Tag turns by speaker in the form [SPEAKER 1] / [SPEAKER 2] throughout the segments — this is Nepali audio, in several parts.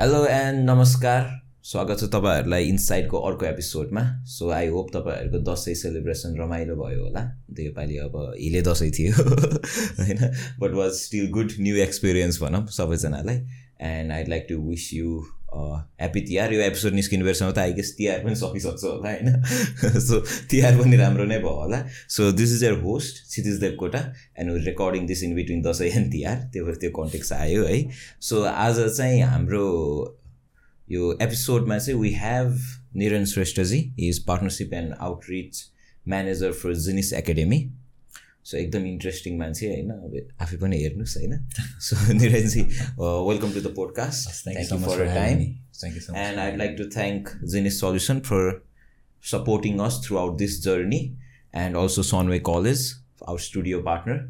[SPEAKER 1] हेलो एन्ड नमस्कार। स्वागत छ तपाईँहरूलाई इनसाइडको अर्को एपिसोडमा। सो आई होप तपाईँहरूको दसैँ सेलिब्रेसन रमाइलो भयो होला। अन्त योपालि अब हिले दसैँ थियो होइन? But was still good new experience भनौँ सबैजनालाई। And I'd like to wish you happy Tihar यो एपिसोड निस्किने बेरसम्म त आई गेस तिहार पनि सकिसक्छ होला होइन सो तिहार पनि राम्रो नै भयो होला so this is your host Kshitij Devkota and recording this in between Dashain and Tihar त्यो भएर त्यो कन्टेक्स आयो है सो आज चाहिँ हाम्रो यो एपिसोडमा चाहिँ we have Niran Shrestha ji is partnership and outreach manager for Genese academy so एकदम इन्ट्रेस्टिङ मान्छे होइन? अब आफै पनि हेर्नुहोस् होइन? So Niran ji welcome to the podcast thank you for time. And I'd like to thank Genese solution for supporting us throughout this journey and also Sunway college our studio partner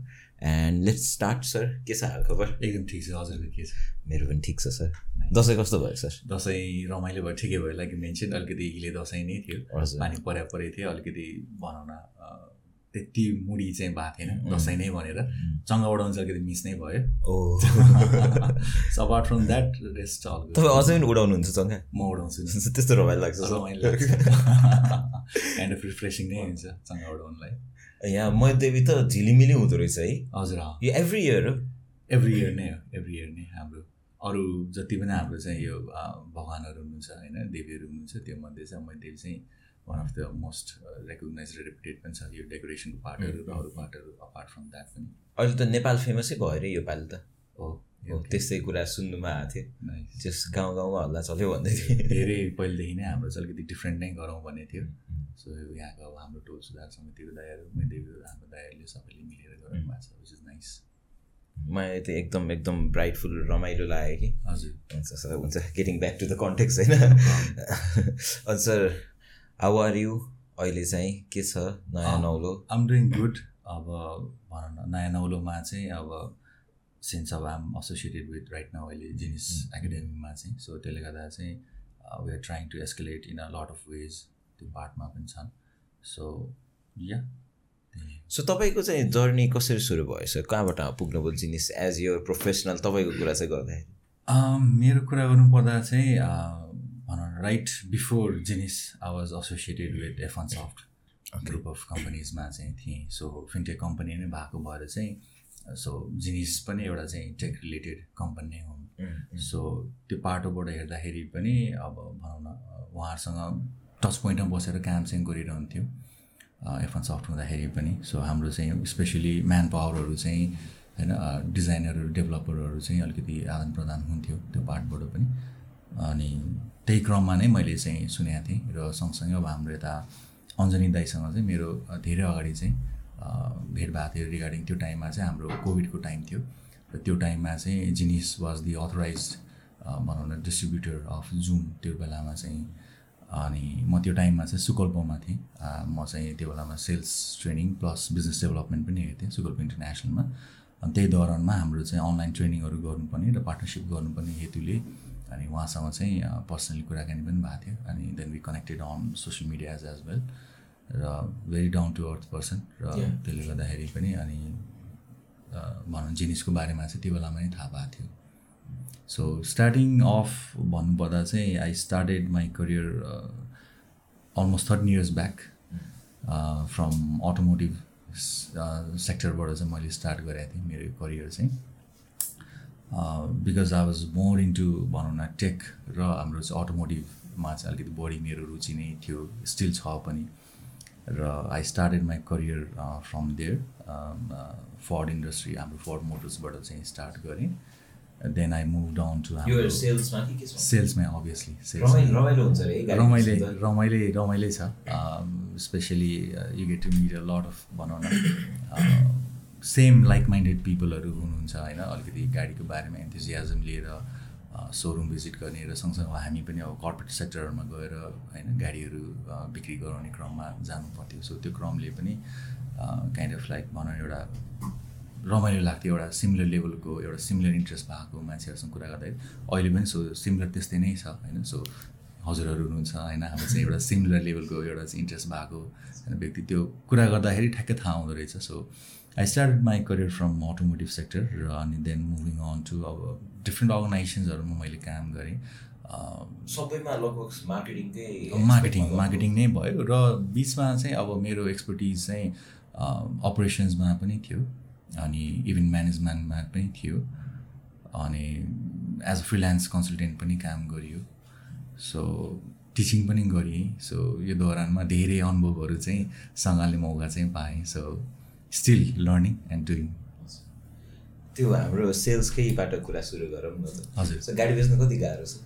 [SPEAKER 1] and let's start sir के छ खबर?
[SPEAKER 2] एकदम ठिक छ हजुरको के छ?
[SPEAKER 1] मेरो पनि ठिक छ सर। दसैँ कस्तो भयो सर?
[SPEAKER 2] दसैँ रमाइलो भयो ठिकै भयो। लाइक मेन्सन अलिकति हिले दसैँ नै थियो। पानी पर्या परे थियो अलिकति भनौँ न अ, त्यति मुडी चाहिँ भएको थिएन दसैँ नै भनेर। चङ्गा उडाउनु चाहिँ अलिकति मिस नै भयो।
[SPEAKER 1] ओ।
[SPEAKER 2] So apart from that rest all
[SPEAKER 1] तपाईँ अझै पनि उडाउनुहुन्छ सँगै
[SPEAKER 2] म उडाउँछु।
[SPEAKER 1] त्यस्तो रमाइलो लाग्छ।
[SPEAKER 2] रमाइलो लाग्छ। काइन्ड अफ रिफ्रेसिङ नै हुन्छ चङ्गा उडाउनुलाई।
[SPEAKER 1] यहाँ मध्यदेवी त झिलिमिली हुँदो रहेछ है।
[SPEAKER 2] हजुर
[SPEAKER 1] यो एभ्री इयर हो?
[SPEAKER 2] एभ्री इयर नै हो एभ्री इयर नै हाम्रो। अरू जति पनि हाम्रो चाहिँ यो भगवान्हरू हुनुहुन्छ होइन देवीहरू हुनुहुन्छ त्यो मध्ये चाहिँ मैदेवी चाहिँ one of the most recognize reputed पनि छ यो डेकोरेसनको पार्टहरू र अरू पार्टहरू अपार्ट फ्रम द्याट पनि
[SPEAKER 1] अहिले त नेपाल फेमसै भयो अरे योपालि त
[SPEAKER 2] हो
[SPEAKER 1] हो त्यस्तै कुरा सुन्नुमा आएको थियो. जस गाउँ गाउँमा हल्ला चल्यो भन्दै थियो.
[SPEAKER 2] धेरै पहिलेदेखि नै हाम्रो चाहिँ अलिकति डिफ्रेन्ट नै गरौँ भन्ने थियो। सो यहाँको अब हाम्रो टोल सुधार समितिको दायाहरू मैदेवी हाम्रो दायाहरूले सबैले मिलेर गराउनु भएको छ विच इज नाइस
[SPEAKER 1] मलाई त एकदम एकदम ब्राइटफुल रमाइलो लाग्यो कि।
[SPEAKER 2] हजुर।
[SPEAKER 1] हुन्छ सर हुन्छ। Getting back to the context होइन? अनि सर हाउ आर यु अहिले चाहिँ के छ? नयाँ
[SPEAKER 2] अँ।
[SPEAKER 1] नौलो?
[SPEAKER 2] आम डुइङ गुड अब भनौँ न नयाँ नौलोमा चाहिँ अब सिन्स अब I'm associated with right now अहिले जिनिस एकाडेमीमा चाहिँ। सो त्यसले गर्दा चाहिँ we are trying to escalate in a lot of ways त्यो पार्टमा पनि छन्। सो या
[SPEAKER 1] सो तपाईँको चाहिँ जर्नी कसरी सुरु भयो सर कहाँबाट पुग्नुभयो जिनिस एज यर प्रोफेसनल तपाईँको कुरा चाहिँ गर्दाखेरि।
[SPEAKER 2] Um, मेरो कुरा गर्नुपर्दा चाहिँ uh, right before Genese I was associated with F1 Soft group of कम्पनीजमा चाहिँ थिएँ. सो फिन्टेक कम्पनी नै भएको भएर चाहिँ सो जिनिस पनि एउटा चाहिँ टेक रिलेटेड कम्पनी नै हुन् सो त्यो पाटोबाट हेर्दाखेरि पनि अब भनौँ न उहाँहरूसँग टच पोइन्टमा बसेर काम चाहिँ गरिरहन्थ्यो एफन सफ्ट हुँदाखेरि पनि। सो हाम्रो चाहिँ स्पेसली म्यान पावरहरू चाहिँ होइन डिजाइनरहरू डेभलपरहरू चाहिँ अलिकति आदान प्रदान हुन्थ्यो त्यो पार्टबाट पनि। अनि त्यही क्रममा नै मैले चाहिँ सुनेको थिएँ र सँगसँगै अब हाम्रो यता अञ्जनी दाईसँग चाहिँ मेरो धेरै अगाडि चाहिँ भेट भएको थियो रिगार्डिङ त्यो टाइममा चाहिँ हाम्रो कोभिडको टाइम थियो। र त्यो टाइममा चाहिँ जिनिस वाज दि अथोराइज भनौँ न डिस्ट्रिब्युटर अफ जुम त्यो बेलामा चाहिँ अनि म त्यो टाइममा चाहिँ सुकल्पमा थिएँ। म चाहिँ त्यो बेलामा sales training plus business development पनि हेर्थेँ सुकल्प इन्टरनेसनलमा अनि त्यही दौरानमा हाम्रो चाहिँ अनलाइन ट्रेनिङहरू गर्नुपर्ने र पार्टनरसिप गर्नुपर्ने हेतुले अनि उहाँसँग चाहिँ पर्सनली कुराकानी पनि भएको थियो। अनि then we connected on social media as as well र very down to earth person र. त्यसले गर्दाखेरि पनि अनि भनौँ जिनिसको बारेमा चाहिँ त्यो बेलामा नै थाहा भएको थियो। सो स्टार्टिङ अफ भन्नुपर्दा चाहिँ I started my career almost thirteen years back from automotive सेक्टरबाट चाहिँ मैले स्टार्ट गरेको थिएँ। मेरो करियर चाहिँ। Because I was more into भनौँ न टेक र हाम्रो चाहिँ अटोमोटिभमा चाहिँ अलिकति बढी मेरो रुचि नै थियो स्टिल छ पनि। र I started my career from there Ford industry हाम्रो फर्ड मोटर्सबाट चाहिँ स्टार्ट गरेँ। Then I move down to
[SPEAKER 1] सेल्समा
[SPEAKER 2] obviously
[SPEAKER 1] रमाइलो। रमाइलो
[SPEAKER 2] रमाइलो छ। Especially you get to meet a lot of भनौँ न सेम लाइक माइन्डेड पिपलहरू हुनुहुन्छ होइन? अलिकति गाडीको बारेमा इन्थुजियाजम लिएर सोरुम भिजिट गर्ने र सँगसँगै हामी पनि अब कर्पोरेट सेक्टरहरूमा गएर होइन गाडीहरू बिक्री गराउने क्रममा जानु पर्थ्यो सो त्यो क्रमले पनि काइन्ड अफ लाइक भनौँ एउटा रमाइलो लाग्थ्यो एउटा सिमिलर लेभलको एउटा सिमिलर इन्ट्रेस्ट भएको मान्छेहरूसँग कुरा गर्दाखेरि। अहिले पनि सो सिमिलर त्यस्तै नै छ होइन? सो हजुरहरू हुनुहुन्छ होइन? हाम्रो चाहिँ एउटा सिमिलर लेभलको एउटा चाहिँ इन्ट्रेस्ट भएको होइन व्यक्ति। त्यो कुरा गर्दाखेरि ठ्याक्कै थाहा हुँदो रहेछ। So I start my career from automotive sector र अनि देन मुभिङ अन टु अब डिफ्रेन्ट अर्गनाइजेसन्सहरूमा मैले काम गरेँ
[SPEAKER 1] सबैमा लगभग मार्केटिङकै
[SPEAKER 2] मार्केटिङ मार्केटिङ नै भयो र बिचमा चाहिँ अब मेरो एक्सपर्टिज चाहिँ अपरेसन्समा पनि थियो अनि इभेन्ट म्यानेजमेन्टमा पनि थियो अनि एज अ फ्रिलान्स कन्सल्टेन्ट पनि काम गरियो। सो टिचिङ पनि गरेँ सो यो दौरानमा धेरै अनुभवहरू चाहिँ सँगले मौका चाहिँ पाएँ। So still learning and doing
[SPEAKER 1] त्यो हाम्रो सेल्सकैबाट कुरा सुरु गरौँ न त।
[SPEAKER 2] हजुर।
[SPEAKER 1] गाडी बेच्नु कति गाह्रो छ?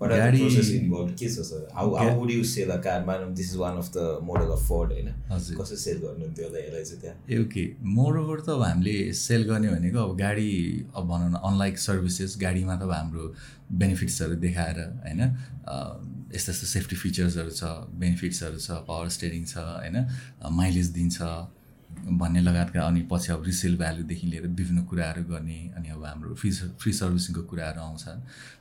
[SPEAKER 2] गाडी-
[SPEAKER 1] इन्भल्भ के छ sir how how would you sell a car मानौँ this is one of the model of Ford होइन?
[SPEAKER 2] हजुर।
[SPEAKER 1] कसरी सेल गर्नुहुन्थ्यो होला यसलाई चाहिँ त्यहाँ?
[SPEAKER 2] ए ओके। मोरओभर त अब हामीले सेल गर्ने भनेको अब गाडी अब भनौँ न अनलाइक सर्भिसेस गाडीमा त अब हाम्रो बेनिफिट्सहरू देखाएर होइन? यस्तो यस्तो सेफ्टी फिचर्सहरू छ बेनिफिट्सहरू छ पावर स्टेरिङ छ होइन? माइलेज दिन्छ भन्ने लगायतका अनि पछि अब रिसेल भ्यालुदेखि लिएर विभिन्न कुराहरू गर्ने अनि अब हाम्रो फ्री फ्री सर्भिसिङको कुराहरू आउँछ।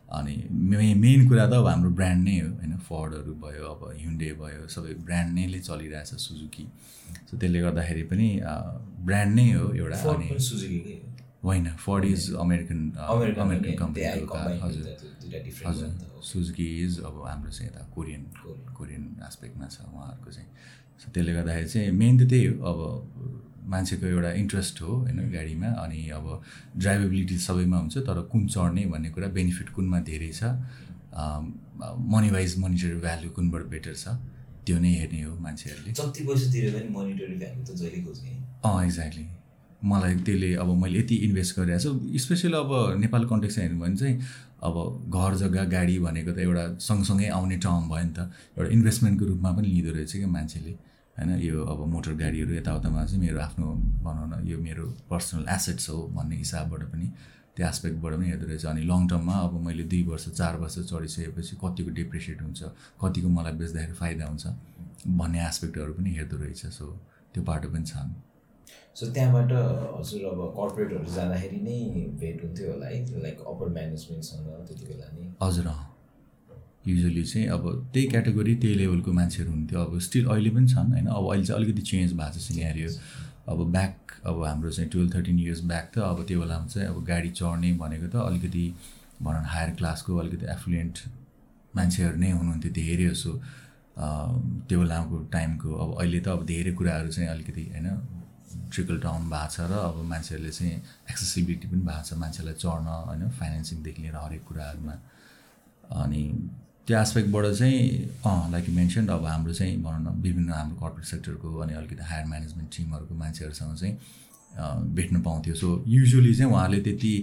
[SPEAKER 2] अनि मे मेन कुरा त अब हाम्रो ब्रान्ड नै हो होइन? फर्डहरू भयो अब हिन्डे भयो सबै ब्रान्ड नैले चलिरहेछ सुजुकी सो त्यसले गर्दाखेरि पनि ब्रान्ड नै हो एउटा अनि होइन फर्ड इज अमेरिकन
[SPEAKER 1] अमेरिकन
[SPEAKER 2] कम्पनीको कार
[SPEAKER 1] combine
[SPEAKER 2] हजुर। हजुर। सुजुकी इज अब हाम्रो चाहिँ यता कोरियन. कोरियन एस्पेक्टमा छ उहाँहरूको चाहिँ। त्यसले गर्दाखेरि चाहिँ मेन त त्यही हो। अब मान्छेको एउटा इन्ट्रेस्ट हो होइन गाडीमा अनि अब ड्राइभेबिलिटी सबैमा हुन्छ तर कुन चढ्ने भन्ने कुरा बेनिफिट कुनमा धेरै छ। मनी वाइज मोनिटरी भ्याल्यु कुनबाट बेटर छ त्यो नै हेर्ने हो मान्छेहरूले।
[SPEAKER 1] जति पैसा तिरे पनि मोनिटरी भ्यालु त जहिले खोज्ने।
[SPEAKER 2] अँ एक्ज्याक्टली मलाई त्यसले अब मैले यति इन्भेस्ट गरिरहेको छु। स्पेसली अब नेपाल कन्टेक्समा हेर्नु भने चाहिँ अब घर जग्गा गाडी भनेको त एउटा सँगसँगै आउने टर्म भयो नि त। एउटा इन्भेस्टमेन्टको रूपमा पनि लिँदो रहेछ क्या मान्छेले। होइन यो अब मोटर गाडीहरू यताउतामा चाहिँ मेरो आफ्नो भनौँ न यो मेरो पर्सनल एसेट्स हो भन्ने हिसाबबाट पनि त्यो एस्पेक्टबाट पनि हेर्दो रहेछ। अनि लङ टर्ममा अब मैले दुई वर्ष चार वर्ष चढिसकेपछि कतिको डिप्रिसिएट हुन्छ कतिको मलाई बेच्दाखेरि फाइदा हुन्छ भन्ने एस्पेक्टहरू पनि हेर्दो रहेछ। सो त्यो बाटो पनि छन्
[SPEAKER 1] सो त्यहाँबाट हजुर अब कर्पोरेटहरू जाँदाखेरि नै भेट हुन्थ्यो होला है? लाइक अप्पर म्यानेजमेन्टसँग त्यति बेला नै?
[SPEAKER 2] हजुर अँ। युजली चाहिँ अब त्यही क्याटेगोरी त्यही लेभलको मान्छेहरू हुन्थ्यो। अब स्टिल अहिले पनि छन् होइन? अब अहिले चाहिँ अलिकति चेन्ज भएको छ सिनेरियो अब ब्याक अब हाम्रो चाहिँ टुवेल्भ थर्टिन इयर्स ब्याक त अब त्यो बेलामा चाहिँ अब गाडी चढ्ने भनेको त अलिकति भनौँ हायर क्लासको अलिकति एफुलेन्ट मान्छेहरू नै हुनुहुन्थ्यो धेरै जसो त्यो बेलाको टाइमको अब अहिले त अब धेरै कुराहरू चाहिँ अलिकति होइन? ट्रिकल डाउन भएको छ र अब मान्छेहरूले चाहिँ एक्सेसिबिलिटी पनि भएको छ मान्छेलाई चढ्न होइन? फाइनेन्सिङदेखि लिएर हरेक कुराहरूमा। अनि त्यो एस्पेक्टबाट चाहिँ अँ लाइक मेन्सन अब हाम्रो चाहिँ भनौँ न विभिन्न हाम्रो कर्पोरेट सेक्टरको अनि अलिकति हायर म्यानेजमेन्ट टिमहरूको मान्छेहरूसँग चाहिँ भेट्न पाउँथ्यो। सो युजली चाहिँ उहाँहरूले त्यति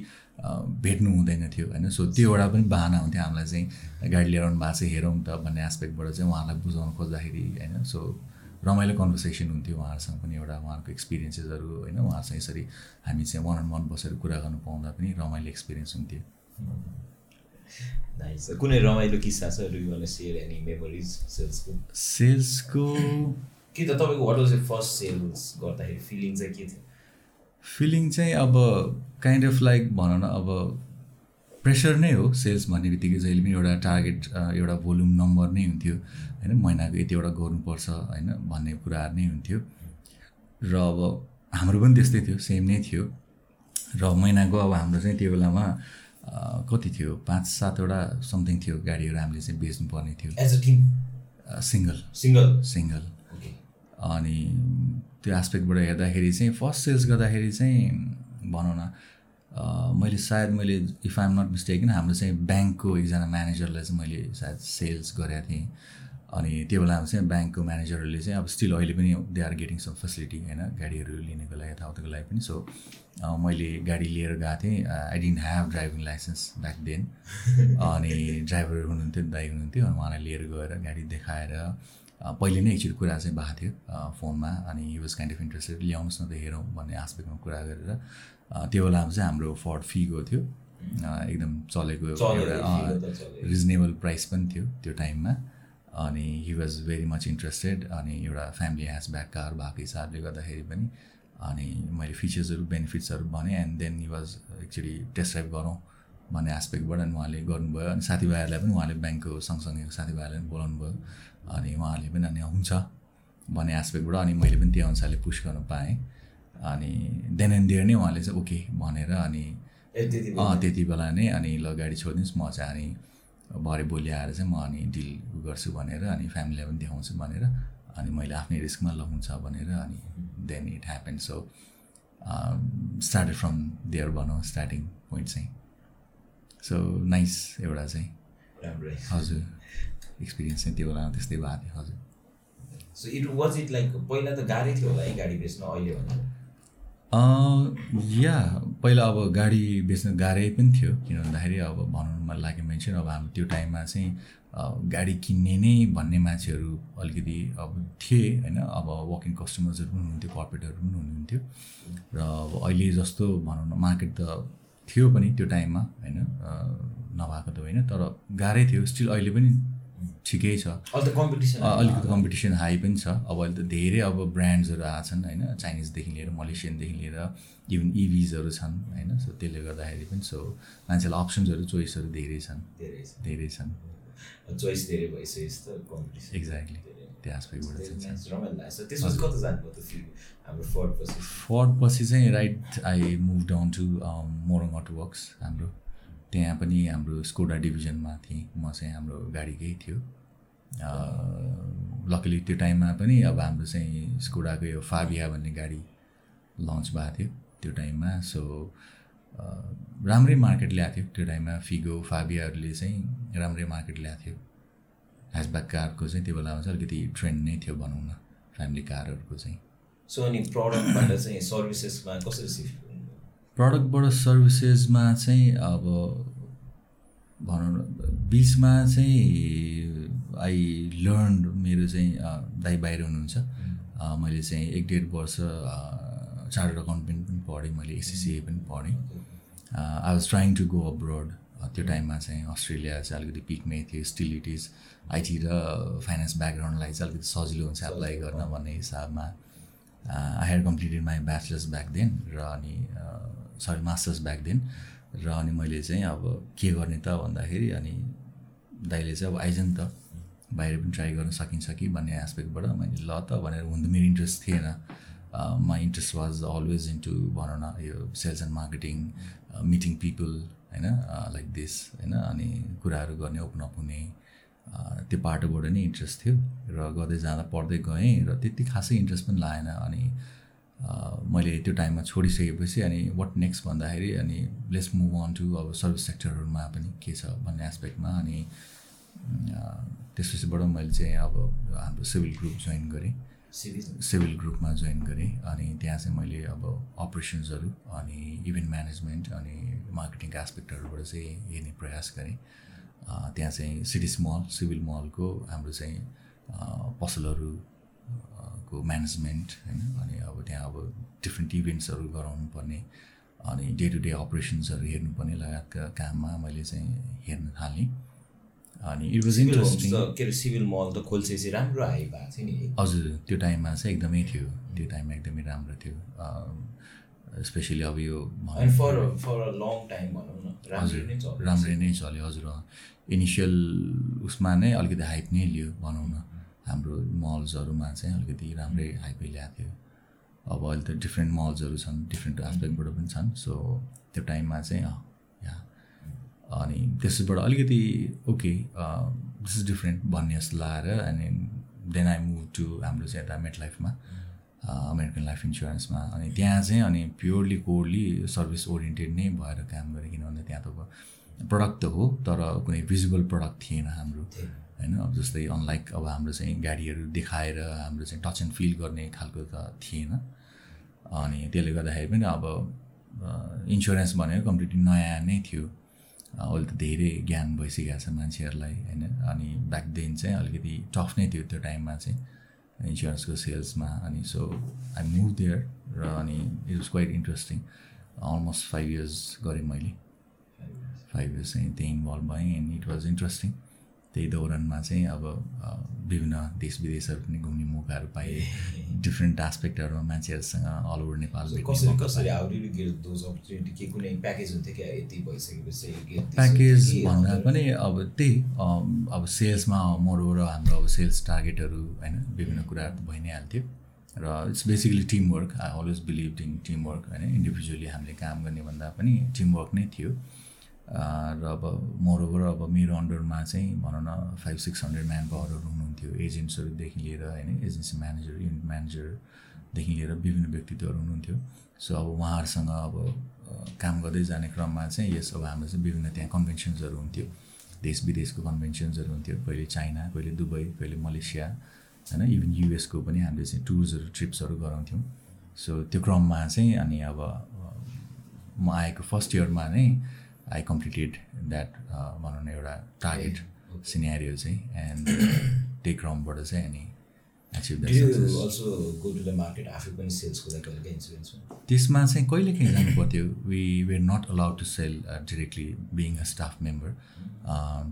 [SPEAKER 2] भेट्नु हुँदैन थियो होइन? सो त्यो एउटा पनि बाहना हुन्थ्यो हामीलाई चाहिँ गाडी लिएर आउनु भएको छ हेरौँ त भन्ने एस्पेक्टबाट चाहिँ उहाँलाई बुझाउन खोज्दाखेरि होइन? सो रमाइलो कन्भर्सेसन हुन्थ्यो उहाँहरूसँग पनि एउटा उहाँहरूको एक्सपिरियन्सेसहरू होइन? उहाँहरूसँग यसरी हामी चाहिँ वान अन वान बसेर कुरा गर्नु पाउँदा पनि रमाइलो एक्सपिरियन्स हुन्थ्यो।
[SPEAKER 1] नाइस कुनै रमाइलो किस्सा छ do you share any memories सेल्सको?
[SPEAKER 2] सेल्सको
[SPEAKER 1] कि त तपाईँको what was a first sales गर्दाखेरि फिलिङ चाहिँ के थियो?
[SPEAKER 2] फिलिङ चाहिँ अब काइन्ड अफ लाइक भनौँ न अब प्रेसर नै हो सेल्स भन्ने बित्तिकै जहिले पनि एउटा टार्गेट एउटा भोल्युम नम्बर नै हुन्थ्यो। होइन महिनाको यतिवटा गर्नुपर्छ होइन भन्ने कुराहरू नै हुन्थ्यो। र अब हाम्रो पनि त्यस्तै थियो सेम नै थियो। र महिनाको अब हाम्रो चाहिँ त्यो बेलामा कति थियो? पाँच सातवटा समथिङ थियो गाडीहरू हामीले चाहिँ बेच्नुपर्ने थियो।
[SPEAKER 1] As a team
[SPEAKER 2] single
[SPEAKER 1] single
[SPEAKER 2] single अनि त्यो एस्पेक्टबाट हेर्दाखेरि चाहिँ फर्स्ट सेल्स गर्दाखेरि चाहिँ भनौँ न मैले सायद मैले इफ आइएम नट मिस्टेकन हाम्रो चाहिँ ब्याङ्कको एकजना म्यानेजरलाई चाहिँ मैले सायद सेल्स गरेको थिएँ। अनि त्यो बेलामा चाहिँ ब्याङ्कको म्यानेजरहरूले चाहिँ अब स्टिल अहिले पनि they are getting some facility होइन गाडीहरू लिनेको लागि यताउताको लागि पनि सो मैले गाडी लिएर गएको थिएँ। I didn't have driving licence back then अनि ड्राइभर हुनुहुन्थ्यो दाइ हुनुहुन्थ्यो अनि उहाँलाई लिएर गएर गाडी देखाएर पहिले नै एकचोटि कुरा चाहिँ भएको थियो फोनमा। अनि he was kind of interested ल्याउनुहोस् न त हेरौँ भन्ने आस्पेक्टमा कुरा गरेर त्यो बेलामा चाहिँ हाम्रो फर्ड फीको थियो। अ, एकदम चलेको एउटा। रिजनेबल प्राइस पनि थियो त्यो टाइममा। अनि he was very much interested अनि एउटा फ्यामिली ह्यासब्याक कार भएको हिसाबले गर्दाखेरि पनि अनि मैले फिचर्सहरू बेनिफिट्सहरू भने and then he was actually test drive गरौँ भन्ने एस्पेक्टबाट अनि उहाँले गर्नुभयो अनि साथीभाइहरूलाई पनि उहाँले ब्याङ्कको सँगसँगै साथीभाइहरूलाई पनि बोलाउनु भयो अनि उहाँहरूले पनि अनि हुन्छ भन्ने एस्पेक्टबाट अनि मैले पनि त्यो अनुसारले पुस गर्न पाएँ अनि देन एन्ड देयर नै उहाँले चाहिँ ओके भनेर अनि
[SPEAKER 1] त्यति
[SPEAKER 2] बेला नै अनि ल गाडी छोडिदिनुहोस् म चाहिँ अनि भरे भोलि आएर चाहिँ म अनि डिल गर्छु भनेर अनि फ्यामिलीलाई पनि देखाउँछु भनेर अनि मैले आफ्नै रिस्कमा ल हुन्छ भनेर अनि then it happen so started from there भनौँ स्टार्टिङ पोइन्ट चाहिँ। सो नाइस एउटा चाहिँ।
[SPEAKER 1] राम्रै।
[SPEAKER 2] हजुर। एक्सपिरियन्स चाहिँ त्यो बेलामा त्यस्तै भएको थियो हजुर।
[SPEAKER 1] So it was it like पहिला त गाह्रै थियो होला है गाडी बेच्न अहिले भन्दा?
[SPEAKER 2] या पहिला अब गाडी बेच्न गाह्रै पनि थियो किन भन्दाखेरि अब भनौँ मलाई लाग्यो चाहिँ अब हाम्रो त्यो टाइममा चाहिँ गाडी किन्ने नै भन्ने मान्छेहरू अलिकति अब थिए होइन? अब वकिङ कस्टमर्सहरू पनि हुनुहुन्थ्यो कर्पोरेटहरू पनि हुनुहुन्थ्यो। र अब अहिले जस्तो भनौँ न मार्केट त थियो पनि त्यो टाइममा होइन? नभएको त होइन तर गाह्रै थियो। स्टिल अहिले पनि ठिकै छ।
[SPEAKER 1] कम्पिटिसन
[SPEAKER 2] अलिकति कम्पिटिसन हाई पनि छ। अब अहिले त धेरै अब ब्रान्ड्सहरू आएको छन् होइन? चाइनिजदेखि लिएर मलेसियनदेखि लिएर इभन इभिजहरू छन् होइन? सो त्यसले गर्दाखेरि पनि सो मान्छेलाई अप्सन्सहरू चोइसहरू धेरै छन्।
[SPEAKER 1] धेरै
[SPEAKER 2] धेरै छन्।
[SPEAKER 1] चोइस धेरै भइसकेपछि त कम्पिटिसन
[SPEAKER 2] एक्ज्याक्टली त्यो
[SPEAKER 1] फर्ड पछि
[SPEAKER 2] चाहिँ right I move down to Morang auto works हाम्रो। त्यहाँ पनि हाम्रो स्कोडा डिभिजनमा थिएँ म चाहिँ हाम्रो गाडीकै थियो। लकली त्यो टाइममा पनि अब हाम्रो चाहिँ स्कोडाको यो फाबिया भन्ने गाडी लन्च भएको थियो त्यो टाइममा। सो राम्रै मार्केट ल्याएको थियो त्यो टाइममा। फिगो फाबियाहरूले चाहिँ राम्रै मार्केट ल्याएको थियो। ह्याचब्याक कारको चाहिँ त्यो बेलामा चाहिँ अलिकति ट्रेन्ड नै थियो भनौँ न। फ्यामिली कारहरूको चाहिँ।
[SPEAKER 1] सो अनि प्रडक्टबाट चाहिँ सर्भिसेसमा कसरी सिफ्ट
[SPEAKER 2] प्रडक्टबाट सर्भिसेसमा चाहिँ अब भनौँ न बिचमा चाहिँ आई लर्न मेरो चाहिँ दाइ बाहिर हुनुहुन्छ। मैले चाहिँ एक डेढ वर्ष चार्टर्ड अकाउन्टेन्ट पनि पढेँ मैले एससिसिए पनि पढेँ। I was trying to go abroad त्यो टाइममा चाहिँ अस्ट्रेलिया चाहिँ अलिकति पिकमै थियो स्टिल इट इज आइटी र फाइनेन्स ब्याकग्राउन्डलाई चाहिँ अलिकति सजिलो हुन्छ एप्लाई गर्न भन्ने हिसाबमा। I had completed my bachelors back then र अनि सरी मास्टर्स ब्याक देन र अनि मैले चाहिँ अब के गर्ने त भन्दाखेरि अनि दाइले चाहिँ अब आइज नि त बाहिर पनि ट्राई गर्न सकिन्छ कि भन्ने एस्पेक्टबाट मैले ल त भनेर हुन त मेरो इन्ट्रेस्ट थिएन। My interest was always into भनौँ न यो sales and marketing meeting people होइन लाइक दिस होइन अनि कुराहरू गर्ने ओपन अप हुने त्यो बाटोबाट नै इन्ट्रेस्ट थियो। र गर्दै जाँदा पढ्दै गएँ र त्यति खासै इन्ट्रेस्ट पनि लागेन। अनि मैले त्यो टाइममा छोडिसकेपछि अनि वाट नेक्स्ट भन्दाखेरि अनि लेट्स मुभ अन टु अब सर्भिस सेक्टरहरूमा पनि के छ भन्ने एस्पेक्टमा अनि त्यसपछिबाट मैले चाहिँ अब हाम्रो सिभिल ग्रुप जोइन गरेँ। सिभिल ग्रुपमा जोइन गरेँ अनि त्यहाँ चाहिँ मैले अब अपरेसन्सहरू अनि इभेन्ट म्यानेजमेन्ट अनि मार्केटिङको एस्पेक्टहरूबाट चाहिँ हेर्ने प्रयास गरेँ। त्यहाँ चाहिँ सिटी मल सिभिल मलको हाम्रो चाहिँ पसलहरू को म्यानेजमेन्ट होइन? अनि अब त्यहाँ अब डिफ्रेन्ट इभेन्ट्सहरू गराउनु पर्ने अनि डे टु डे अपरेसन्सहरू हेर्नुपर्ने लगायतका काममा मैले चाहिँ हेर्न थालेँ। अनि इट वाज इन्ट्रेस्टिङ
[SPEAKER 1] के अरे सिभिल मल त खोल्छेपछि राम्रो हाई भएको थियो नि।
[SPEAKER 2] हजुर त्यो टाइममा चाहिँ एकदमै थियो। त्यो टाइममा एकदमै राम्रो थियो। स्पेसली अब यो
[SPEAKER 1] for for a long time भनौँ न
[SPEAKER 2] हजुर राम्रै नै चल्यो। हजुर इनिसियल उसमा नै अलिकति हाइप नै लियो भनौँ न। हाम्रो मल्सहरूमा चाहिँ अलिकति राम्रै हाइपै ल्याएको थियो। अब अहिले त डिफ्रेन्ट मल्सहरू छन् डिफ्रेन्ट एस्पेक्टबाट पनि छन्। सो त्यो टाइममा चाहिँ या अनि त्यसबाट अलिकति ओके दिस इज डिफ्रेन्ट भन्ने जस्तो लगाएर अनि देन आई मुभ टु हाम्रो चाहिँ यता मेट लाइफमा अमेरिकन लाइफ इन्सुरेन्समा अनि त्यहाँ चाहिँ अनि प्योरली कोरली सर्भिस ओरिएन्टेड नै भएर काम गरेँ किनभने त्यहाँ त प्रडक्ट त हो तर कुनै भिजुअल प्रडक्ट थिएन हाम्रो। होइन? अब जस्तै अनलाइक अब हाम्रो चाहिँ गाडीहरू देखाएर हाम्रो चाहिँ टच एन्ड फिल गर्ने खालको त थिएन। अनि त्यसले गर्दाखेरि पनि अब इन्सुरेन्स भनेको कम्प्लिटली नयाँ नै थियो। अहिले त धेरै ज्ञान भइसकेको छ मान्छेहरूलाई होइन? अनि ब्याक देन चाहिँ अलिकति टफ नै थियो त्यो टाइममा चाहिँ इन्सुरेन्सको सेल्समा अनि सो आई मुभ देयर र अनि it was quite interesting almost five years गरेँ मैले। फाइभ इयर्स चाहिँ त्यहीँ इन्भल्भ भएँ एन्ड इट वाज इन्ट्रेस्टिङ त्यही दौरानमा चाहिँ अब विभिन्न देश विदेशहरू पनि घुम्ने मौकाहरू पाएँ। डिफ्रेन्ट एस्पेक्टहरूमा मान्छेहरूसँग अल ओभर नेपाल
[SPEAKER 1] प्याकेज
[SPEAKER 2] भन्दा? पनि अब त्यही अब सेल्समा मोर ओभर हाम्रो अब सेल्स टार्गेटहरू होइन विभिन्न कुराहरू त भइ नै हाल्थ्यो। र it's basically teamwork I always believe in teamwork होइन इन्डिभिजुअली हामीले काम गर्ने भन्दा पनि टिमवर्क नै थियो। र अब मोरोबर अब मेरो अन्डरमा चाहिँ भनौँ न फाइभ सिक्स हन्ड्रेड म्यान पावरहरू हुनुहुन्थ्यो एजेन्ट्सहरूदेखि लिएर होइन एजेन्सी म्यानेजर युनिट म्यानेजरदेखि लिएर विभिन्न व्यक्तित्वहरू हुनुहुन्थ्यो। सो अब उहाँहरूसँग अब काम गर्दै जाने क्रममा चाहिँ यस अब हाम्रो चाहिँ विभिन्न त्यहाँ कन्भेन्सन्सहरू हुन्थ्यो। देश विदेशको कन्भेन्सन्सहरू हुन्थ्यो कहिले चाइना कहिले दुबई कहिले मलेसिया होइन इभन युएसको पनि हामीले चाहिँ टुर्सहरू ट्रिप्सहरू गराउँथ्यौँ। सो त्यो क्रममा चाहिँ अनि अब म आएको फर्स्ट इयरमा नै आई कम्प्लिटेड द्याट भनौँ न एउटा टार्गेट सिनेरियो चाहिँ एन्ड त्यही क्रमबाट चाहिँ अनि एचिभ त्यसमा चाहिँ कहिले काहीँ जानु पर्थ्यो we were not allowed to sell directly being a staff member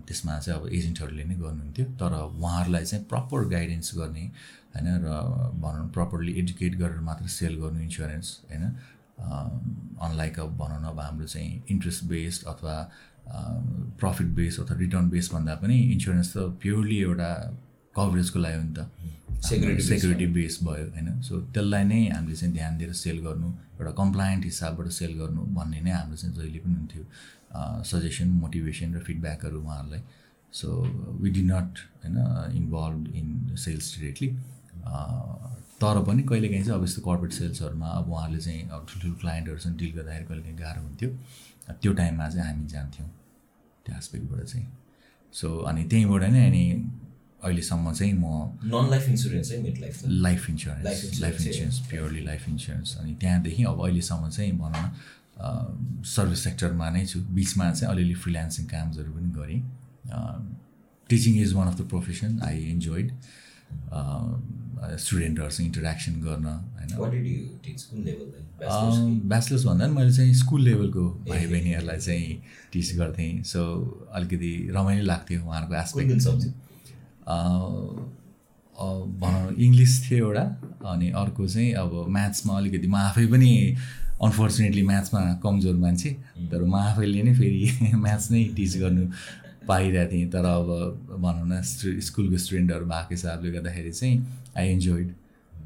[SPEAKER 2] त्यसमा चाहिँ अब एजेन्टहरूले नै गर्नुहुन्थ्यो तर उहाँहरूलाई चाहिँ प्रपर गाइडेन्स गर्ने होइन र भनौँ प्रपरली एडुकेट गरेर मात्र सेल गर्नु इन्सुरेन्स होइन। अनलाइक अब भनौँ न अब हाम्रो चाहिँ इन्ट्रेस्ट बेस्ड अथवा प्रफिट बेस्ड अथवा रिटर्न बेस्ड भन्दा पनि इन्सुरेन्स त प्योरली एउटा कभरेजको लागि हो नि त। सेक्युरिटी सेक्युरिटी बेस भयो होइन? सो त्यसलाई नै हामीले चाहिँ ध्यान दिएर सेल गर्नु एउटा कम्प्लायन्ट हिसाबबाट सेल गर्नु भन्ने नै हाम्रो चाहिँ जहिले पनि हुन्थ्यो। सजेसन मोटिभेसन र फिडब्याकहरू उहाँहरूलाई। सो वी डि नट होइन इन्भल्भ इन सेल्स डिरेक्टली तर पनि कहिलेकाहीँ चाहिँ अब यस्तो कर्पोरेट सेल्सहरूमा अब उहाँहरूले चाहिँ अब ठुल्ठुलो क्लाइन्टहरूसँग डिल गर्दाखेरि कहिलेकाहीँ गाह्रो हुन्थ्यो। त्यो टाइममा चाहिँ हामी जान्थ्यौँ त्यो एस्पेक्टबाट चाहिँ। सो अनि त्यहीँबाट नै अनि अहिलेसम्म चाहिँ म
[SPEAKER 1] नन लाइफ इन्सुरेन्स है mid life
[SPEAKER 2] life insurance life insurance purely life insurance अनि त्यहाँदेखि अब अहिलेसम्म चाहिँ भनौँ न सर्भिस सेक्टरमा नै छु। बिचमा चाहिँ अलिअलि फ्रिल्यान्सिङ कामहरू पनि गरेँ। Teaching is one of the profession I enjoyed स्टुडेन्टहरूसँग interaction गर्न होइन? ब्याचलर्स भन्दा पनि मैले चाहिँ स्कुल लेभलको भाइ बहिनीहरूलाई चाहिँ टिच गर्थेँ। सो अलिकति रमाइलो लाग्थ्यो उहाँहरूको एस्पेक्ट भनौँ इङ्ग्लिस थियो एउटा अनि अर्को चाहिँ अब म्याथ्समा अलिकति म आफै पनि अनफोर्चुनेटली म्याथ्समा कमजोर मान्छे तर म आफैले नै फेरि म्याथ्स नै टिच गर्नु पाइरहेको थिएँ। तर अब भनौँ न स्कुलको स्टुडेन्टहरू भएको हिसाबले गर्दाखेरि चाहिँ आई इन्जोइड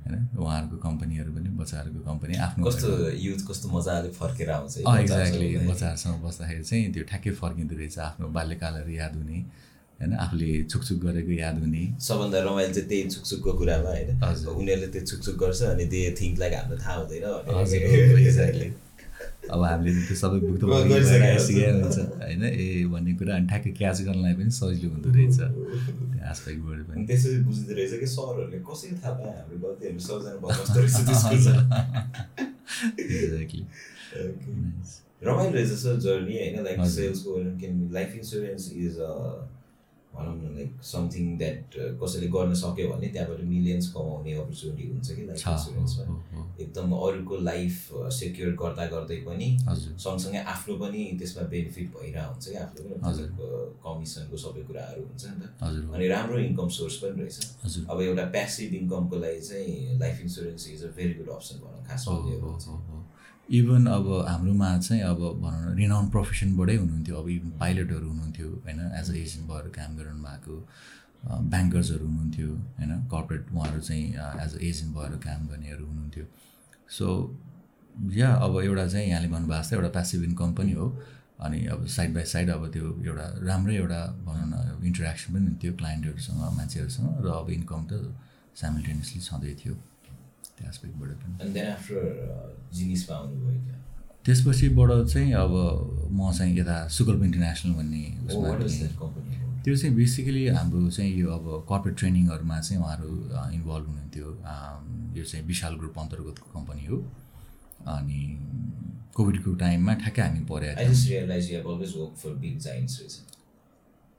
[SPEAKER 2] होइन? उहाँहरूको कम्पनीहरू पनि बच्चाहरूको कम्पनी आफ्नो
[SPEAKER 1] कस्तो युथ कस्तो मजाले फर्केर आउँछ
[SPEAKER 2] एक्ज्याक्टली बच्चाहरूसँग बस्दाखेरि चाहिँ त्यो ठ्याक्कै फर्किँदो रहेछ आफ्नो बाल्यकालहरू याद हुने होइन? आफूले छुकछुक गरेको याद हुने।
[SPEAKER 1] सबभन्दा रमाइलो चाहिँ त्यही छुकछुकको कुरामा होइन? उनीहरूले त्यो छुकछुक गर्छ अनि त्यो थिङ्क लाइक हाम्रो थाहा हुँदैन
[SPEAKER 2] एक्ज्याक्टली अब हामीले त्यो सबै बुक त सिकेर हुन्छ होइन? ए भन्ने कुरा अनि ठ्याक्कै क्याच गर्नलाई पनि सजिलो हुँदो रहेछ। त्यो आस्पेक्टबाट पनि।
[SPEAKER 1] त्यसरी बुझ्दो रहेछ कि सरहरूले कसरी थाहा पायो हाम्रो गल्तीहरू? सबजना एक्ज्याक्टली रमाइलो रहेछ सर जर्नी होइन? लाइक सेल्सको लाइफ इन्सुरेन्स इज भनौँ न लाइक समथिङ द्याट कसैले गर्न सक्यो भने त्यहाँबाट मिलियन्स कमाउने अपर्च्युनिटी हुन्छ कि लाइफ इन्सुरेन्समा एकदम अरूको लाइफ सेक्योर गर्दा गर्दै पनि सँगसँगै आफ्नो पनि त्यसमा बेनिफिट भइरहेको हुन्छ कि आफ्नो पनि कमिसनको सबै कुराहरू हुन्छ नि त। अनि राम्रो इन्कम सोर्स पनि रहेछ। अब एउटा प्यासिभ इन्कमको लागि चाहिँ life insurance is a very good option भनौँ खासमा
[SPEAKER 2] इभन अब हाम्रोमा चाहिँ अब भनौँ न रिनाउन प्रोफेसनबाटै हुनुहुन्थ्यो। अब इभन पाइलटहरू हुनुहुन्थ्यो होइन? एज अ एजेन्ट भएर काम गर्नु भएको ब्याङ्कर्सहरू हुनुहुन्थ्यो होइन? कर्पोरेट उहाँहरू चाहिँ एज अ एजेन्ट भएर काम गर्नेहरू हुनुहुन्थ्यो। सो या अब एउटा चाहिँ यहाँले भन्नुभएको जस्तै एउटा प्यासिभ इन्कम पनि हो। अनि अब साइड बाई साइड अब त्यो एउटा राम्रै एउटा भनौँ न इन्टरेक्सन पनि हुन्थ्यो क्लाइन्टहरूसँग मान्छेहरूसँग। र अब इन्कम त साइमल्टेनियसली छँदै थियो। त्यो एस्पेक्टबाट
[SPEAKER 1] पनि uh,
[SPEAKER 2] त्यसपछिबाट चाहिँ अब म चाहिँ यता सुकल्प इन्टरनेसनल भन्ने
[SPEAKER 1] उसमा
[SPEAKER 2] त्यो चाहिँ बेसिकली हाम्रो चाहिँ यो अब कर्पोरेट ट्रेनिङहरूमा चाहिँ उहाँहरू इन्भल्भ हुनुहुन्थ्यो। यो चाहिँ विशाल ग्रुप अन्तर्गतको कम्पनी हो। अनि कोभिडको टाइममा ठ्याक्कै हामी परेको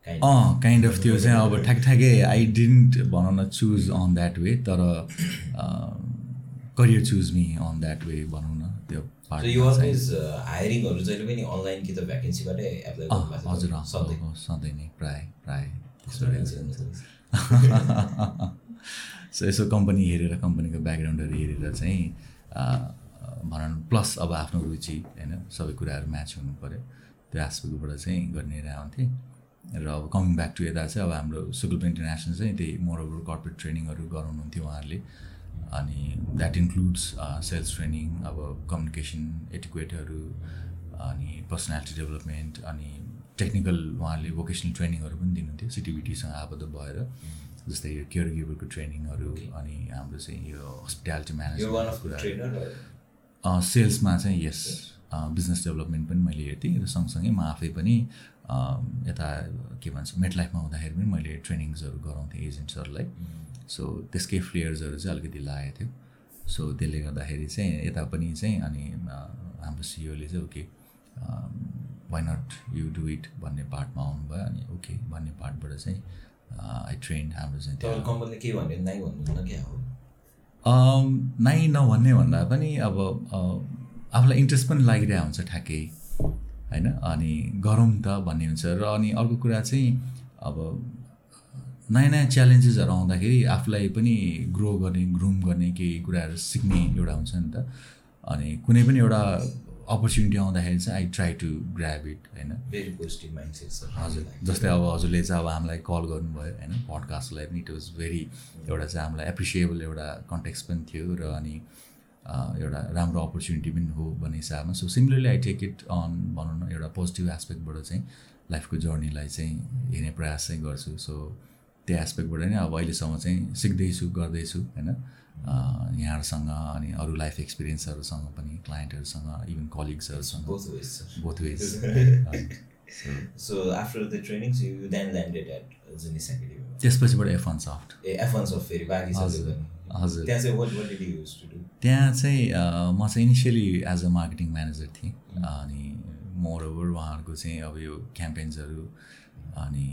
[SPEAKER 2] अँ काइन्ड अफ त्यो चाहिँ अब ठ्याक ठ्याक्कै आई डिन्ट भनौँ न चुज अन द्याट वे तर career choose me on that way भनौँ न त्यो
[SPEAKER 1] हायरिङहरू जहिले पनि अनलाइन कि त भ्याकेन्सीबाटै एप्लाई
[SPEAKER 2] हजुर सधैँ नै प्राय प्राय सो यसो कम्पनी हेरेर कम्पनीको ब्याकग्राउन्डहरू हेरेर चाहिँ भनौँ प्लस अब आफ्नो रुचि होइन सबै कुराहरू म्याच हुनु पऱ्यो त्यो एस्पेक्टबाट चाहिँ गर्ने आउँथेँ र अब कमिङ ब्याक टु यता चाहिँ अब हाम्रो सुकुल्प इन्टरनेसनल चाहिँ त्यही मोरओभर कर्पोरेट ट्रेनिङहरू गराउनुहुन्थ्यो उहाँहरूले। अनि द्याट इन्क्लुड्स सेल्स ट्रेनिङ अब कम्युनिकेसन एटिक्वेटहरू अनि पर्सनालिटी डेभलपमेन्ट अनि टेक्निकल उहाँले भोकेसनल ट्रेनिङहरू पनि दिनुहुन्थ्यो सिटिबिटीसँग आबद्ध भएर। जस्तै यो केयर गिभरको ट्रेनिङहरू अनि हाम्रो चाहिँ यो हस्पिटालिटी म्यानेजमेन्ट सेल्समा चाहिँ यस बिजनेस डेभलपमेन्ट पनि मैले हेर्थेँ र सँगसँगै म आफै पनि यता के भन्छ मेट लाइफमा हुँदाखेरि पनि मैले ट्रेनिङ्सहरू गराउँथेँ एजेन्ट्सहरूलाई सो त्यसकै फ्लेयर्सहरू चाहिँ अलिकति लागेको थियो। सो त्यसले गर्दाखेरि चाहिँ यता पनि चाहिँ अनि हाम्रो सिओले चाहिँ okay why not you do it भन्ने पार्टमा आउनुभयो अनि ओके भन्ने पार्टबाट चाहिँ आई ट्रेन हाम्रो चाहिँ
[SPEAKER 1] त्यो के भन्ने नाइ भन्नु क्या हो?
[SPEAKER 2] नाइ नभन्ने भन्दा पनि अब आफूलाई इन्ट्रेस्ट पनि लागिरहेको हुन्छ ठ्याक्कै होइन? अनि गरौँ त भन्ने हुन्छ। र अनि अर्को कुरा चाहिँ अब नयाँ नयाँ च्यालेन्जेसहरू आउँदाखेरि आफूलाई पनि ग्रो गर्ने ग्रुम गर्ने केही कुराहरू सिक्ने एउटा हुन्छ नि त। अनि कुनै पनि एउटा अपर्च्युनिटी आउँदाखेरि चाहिँ I try to grab it होइन।
[SPEAKER 1] भेरी पोजिटिभ माइन्ड
[SPEAKER 2] हजुर जस्तै अब हजुरले चाहिँ अब हामीलाई कल गर्नुभयो होइन। पडकास्टलाई पनि इट वाज भेरी एउटा चाहिँ हामीलाई एप्रिसिएबल एउटा कन्टेक्स्ट पनि थियो र अनि एउटा राम्रो अपर्च्युनिटी पनि हो भन्ने हिसाबमा। So similarly I take it on भनौँ न एउटा पोजिटिभ एस्पेक्टबाट चाहिँ लाइफको जर्नीलाई चाहिँ हेर्ने प्रयास चाहिँ गर्छु। सो त्यो एस्पेक्टबाट नै अब अहिलेसम्म चाहिँ सिक्दैछु गर्दैछु होइन? यहाँहरूसँग अनि अरू लाइफ एक्सपिरियन्सहरूसँग पनि क्लाइन्टहरूसँग even कलिग्सहरूसँग both ways
[SPEAKER 1] so after the training you then landed at Genese academy
[SPEAKER 2] त्यसपछिबाट F one soft
[SPEAKER 1] a soft फेरि बाँकी
[SPEAKER 2] हजुर
[SPEAKER 1] हजुर। त्यहाँ चाहिँ what what use to do
[SPEAKER 2] त्यहाँ चाहिँ म चाहिँ initially as a marketing manager थिएँ। अनि मोर ओभर उहाँहरूको चाहिँ अब यो क्याम्पेन्सहरू अनि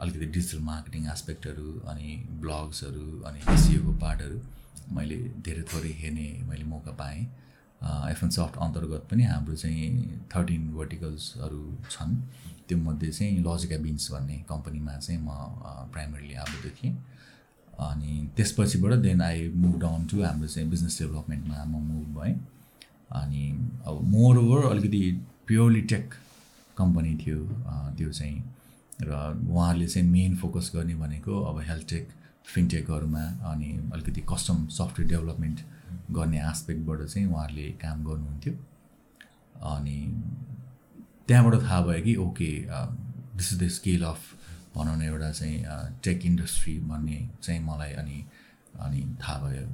[SPEAKER 2] अलिकति डिजिटल मार्केटिङ एस्पेक्टहरू अनि ब्लग्सहरू अनि एसियोको पार्टहरू मैले धेरै थोरै हेर्ने मैले मौका पाएँ। एफएन सफ्ट अन्तर्गत पनि हाम्रो चाहिँ थर्टिन भर्टिकल्सहरू छन्। त्योमध्ये चाहिँ लजिका बिन्स भन्ने कम्पनीमा चाहिँ म प्राइमरीली आबद्ध थिएँ अनि त्यसपछिबाट then I move down to हाम्रो चाहिँ बिजनेस डेभलपमेन्टमा म मुभ भएँ। अनि अब मोर ओभर अलिकति प्योरली टेक कम्पनी थियो त्यो चाहिँ। र उहाँहरूले चाहिँ मेन फोकस गर्ने भनेको अब हेल्थ टेक फिनटेकहरूमा अनि अलिकति कस्टम सफ्टवेयर डेभलपमेन्ट गर्ने आस्पेक्टबाट चाहिँ उहाँहरूले काम गर्नुहुन्थ्यो। अनि त्यहाँबाट थाहा भयो कि okay this is the scale of भनौँ न एउटा चाहिँ टेक इन्डस्ट्री भन्ने चाहिँ मलाई अनि अनि थाहा भयो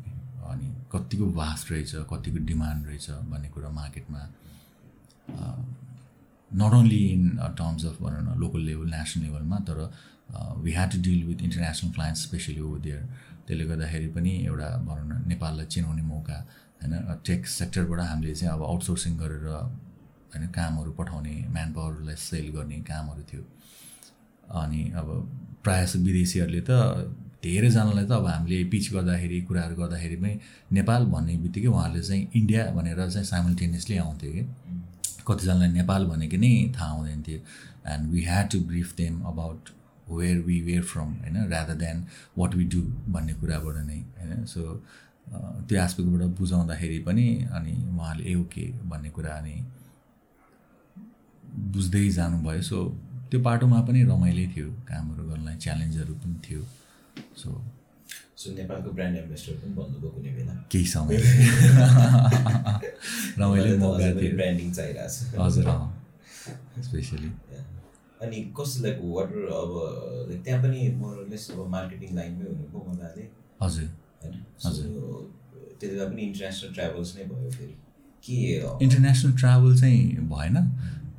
[SPEAKER 2] अनि कतिको भास्ट रहेछ कतिको डिमान्ड रहेछ भन्ने कुरा मार्केटमा not only in terms of भनौँ न लोकल लेभल नेसनल लेभलमा तर we had to deal with international client especially over there त्यसले गर्दाखेरि पनि एउटा भनौँ न नेपाललाई चिनाउने मौका होइन? टेक सेक्टरबाट हामीले चाहिँ अब आउटसोर्सिङ गरेर होइन कामहरू पठाउने म्यान पावरलाई सेल गर्ने कामहरू थियो। अनि अब प्रायः जस्तो विदेशीहरूले त धेरैजनालाई त अब हामीले पिच गर्दाखेरि कुराहरू गर्दाखेरि पनि नेपाल भन्ने बित्तिकै उहाँहरूले चाहिँ इन्डिया भनेर चाहिँ साइमल्टेनियसली आउँथ्यो कि। कतिजनालाई नेपाल भनेको नै थाहा हुँदैन थियो and we had to brief them about where we were from होइन rather than what we do भन्ने कुराबाट नै होइन. सो त्यो एस्पेक्टबाट बुझाउँदाखेरि पनि अनि उहाँले ए ओके भन्ने कुरा अनि बुझ्दै जानुभयो. सो त्यो बाटोमा पनि रमाइलो थियो. कामहरू गर्नलाई च्यालेन्जहरू पनि थियो. सो
[SPEAKER 1] सो नेपालको ब्रान्ड एम्बेसडर पनि भन्नुभयो कुनै बेला।
[SPEAKER 2] केही समय। रमाइलो मौका थियो।
[SPEAKER 1] ब्रान्डिङ चाहिरहेको
[SPEAKER 2] छ। हजुर स्पेसली
[SPEAKER 1] अनि कस्तो लाइक वाट अब लाइक त्यहाँ पनि मोरलेस अब मार्केटिङ लाइनमै हुनुभयो मजाले
[SPEAKER 2] हजुर।
[SPEAKER 1] होइन? हजुर। त्यति बेला पनि इन्टरनेसनल ट्राभल्स नै भयो फेरि। के
[SPEAKER 2] इन्टरनेसनल ट्राभल चाहिँ भएन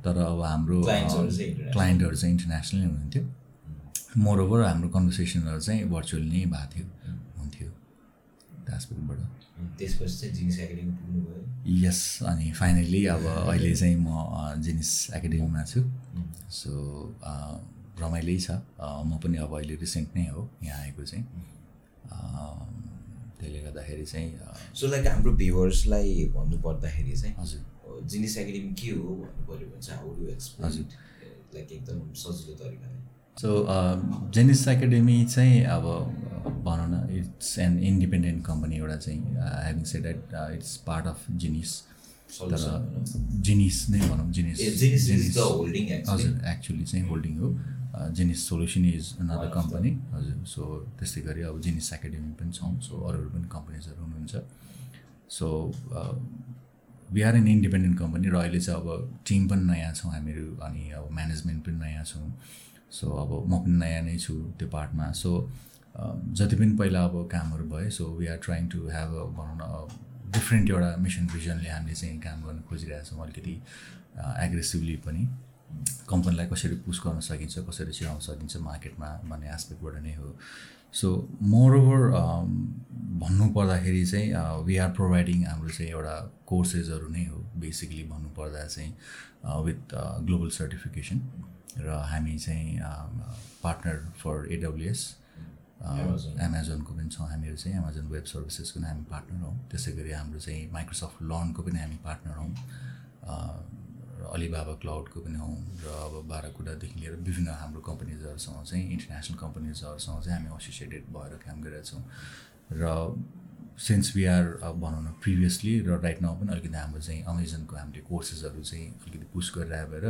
[SPEAKER 2] तर अब हाम्रो क्लाइन्टहरू चाहिँ इन्टरनेसनलै हुनुहुन्थ्यो। मोरओभर हाम्रो कन्भर्सेसनहरू चाहिँ भर्चुअल नै भएको थियो हुन्थ्यो
[SPEAKER 1] त्यसपछि चाहिँ जिनिस एकाडेमी पुग्नुभयो।
[SPEAKER 2] यस अनि फाइनल्ली अब अहिले चाहिँ म जिनिस एकाडेमीमा छु। सो रमाइलो छ। म पनि अब अहिले रिसेन्ट नै हो यहाँ आएको चाहिँ। त्यसले गर्दाखेरि चाहिँ
[SPEAKER 1] सो लाइक हाम्रो भ्युवर्सलाई भन्नुपर्दाखेरि चाहिँ
[SPEAKER 2] हजुर।
[SPEAKER 1] जिनिस एकाडेमी के हो भन्नु पऱ्यो भने चाहिँ हाउ डु एक्सप्लेन
[SPEAKER 2] हजुर।
[SPEAKER 1] लाइक एकदम सजिलो तरिकाले।
[SPEAKER 2] सो जेनिस एकाडेमी चाहिँ अब भनौँ न इट्स एन इन्डिपेन्डेन्ट कम्पनी एउटा चाहिँ having said at it's part of Genese
[SPEAKER 1] भनौँ।
[SPEAKER 2] जिनिस नै भनौँ जिनिस. हजुर एक्चुली चाहिँ होल्डिङ हो. Genese solution is another company हजुर. सो त्यस्तै गरी अब जिनिस एकाडेमी पनि छौँ सो अरूहरू पनि कम्पनीजहरू हुनुहुन्छ. So we are an independent company र अहिले चाहिँ अब टिम पनि नयाँ छौँ हामीहरू अनि अब म्यानेजमेन्ट पनि नयाँ छौँ। सो अब म पनि नयाँ नै छु त्यो पार्टमा सो जति पनि पहिला अब कामहरू भयो so we are trying to have a भनौँ न डिफ्रेन्ट एउटा मिसन भिजनले हामीले चाहिँ काम गर्न खोजिरहेको छौँ अलिकति एग्रेसिभली पनि। कम्पनीलाई कसरी पुस गर्न सकिन्छ कसरी चिनाउन सकिन्छ मार्केटमा भन्ने एस्पेक्टबाट नै हो। सो मोरओभर भन्नु पर्दाखेरि चाहिँ वी आर प्रोभाइडिङ हाम्रो चाहिँ एउटा कोर्सेसहरू नै हो बेसिकली भन्नुपर्दा चाहिँ विथ ग्लोबल सर्टिफिकेसन र हामी चाहिँ पार्टनर फर एडब्लुएस. एमाजोनको पनि छौँ हामीहरू चाहिँ एमाजोन वेब सर्भिसेसको पनि हामी पार्टनर हौँ। त्यसै गरी हाम्रो चाहिँ माइक्रोसफ्ट लनको पनि हामी पार्टनर हौँ। अलिबाबा क्लाउडको पनि हौँ र अब बाह्रकुडादेखि लिएर विभिन्न हाम्रो कम्पनीजहरूसँग चाहिँ इन्टरनेसनल कम्पनीजहरूसँग चाहिँ हामी एसोसिएटेड भएर काम गरिरहेका छौँ। र सिन्स वी आर भनौँ न प्रिभियसली र राइट नाउ पनि अलिकति हाम्रो चाहिँ अमेजनको हामीले कोर्सेसहरू चाहिँ अलिकति पुस गरिरहेको भएर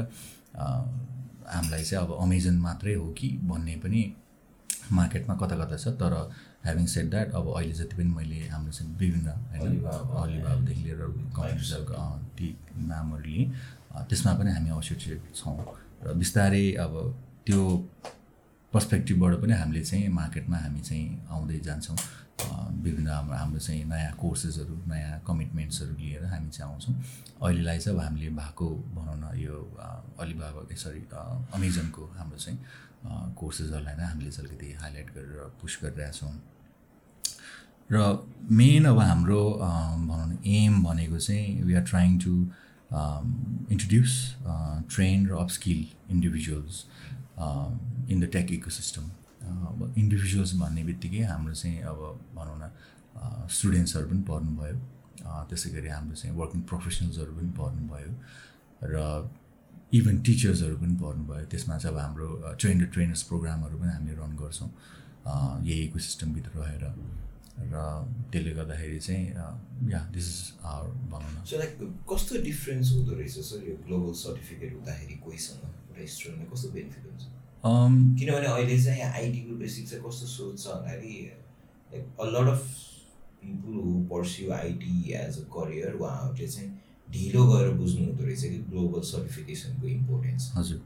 [SPEAKER 2] हामीलाई चाहिँ अब अमेजन मात्रै हो कि भन्ने पनि मार्केटमा कता कता छ तर ह्याभिङ सेट द्याट अब अहिले जति पनि मैले हाम्रो चाहिँ विभिन्न होइन
[SPEAKER 1] अलिबाबा,
[SPEAKER 2] अलिबाबादेखि लिएर अँ, ती नामहरू लिएँ त्यसमा पनि हामी एसोसिएट छौँ। र बिस्तारै अब त्यो पर्सपेक्टिभबाट पनि हामीले चाहिँ मार्केटमा हामी चाहिँ आउँदै जान्छौँ। विभिन्न हाम्रो हाम्रो चाहिँ नयाँ कोर्सेसहरू नयाँ कमिटमेन्ट्सहरू लिएर हामी चाहिँ आउँछौँ अहिलेलाई चाहिँ अब हामीले भएको भनौँ न यो अलिबाबा सरी अमेजनको हाम्रो चाहिँ कोर्सेसहरूलाई नै हामीले चाहिँ अलिकति हाइलाइट गरेर पुस गरिरहेछौँ। र मेन अब हाम्रो भनौँ एम भनेको चाहिँ we are trying to introduce train र upskill individuals in the tech eco system अब इन्डिभिजुअल्स भन्ने बित्तिकै हाम्रो चाहिँ अब भनौँ न स्टुडेन्ट्सहरू पनि पढ्नुभयो। त्यसै गरी हाम्रो चाहिँ वर्किङ प्रोफेसनल्सहरू पनि पढ्नुभयो र इभन टिचर्सहरू पनि पढ्नुभयो। त्यसमा चाहिँ अब हाम्रो ट्रेन ट्रेनर्स प्रोग्रामहरू पनि हामीले रन गर्छौँ। यही इको सिस्टमभित्र रहेर र त्यसले गर्दाखेरि चाहिँ या दिस इज आवर भनौँ न।
[SPEAKER 1] लाइक कस्तो डिफ्रेन्स हुँदो रहेछ सर यो ग्लोबल सर्टिफिकेट हुँदाखेरि कोहीसँग? एउटा स्टुडेन्टलाई कस्तो बेनिफिट हुन्छ? किनभने अहिले चाहिँ आइटीको बेसिक चाहिँ कस्तो सोच छ भन्दाखेरि like a lot of people who pursue IT as a career उहाँहरूले चाहिँ ढिलो गएर बुझ्नु हुँदो रहेछ कि ग्लोबल सर्टिफिकेसनको इम्पोर्टेन्स
[SPEAKER 2] हजुर।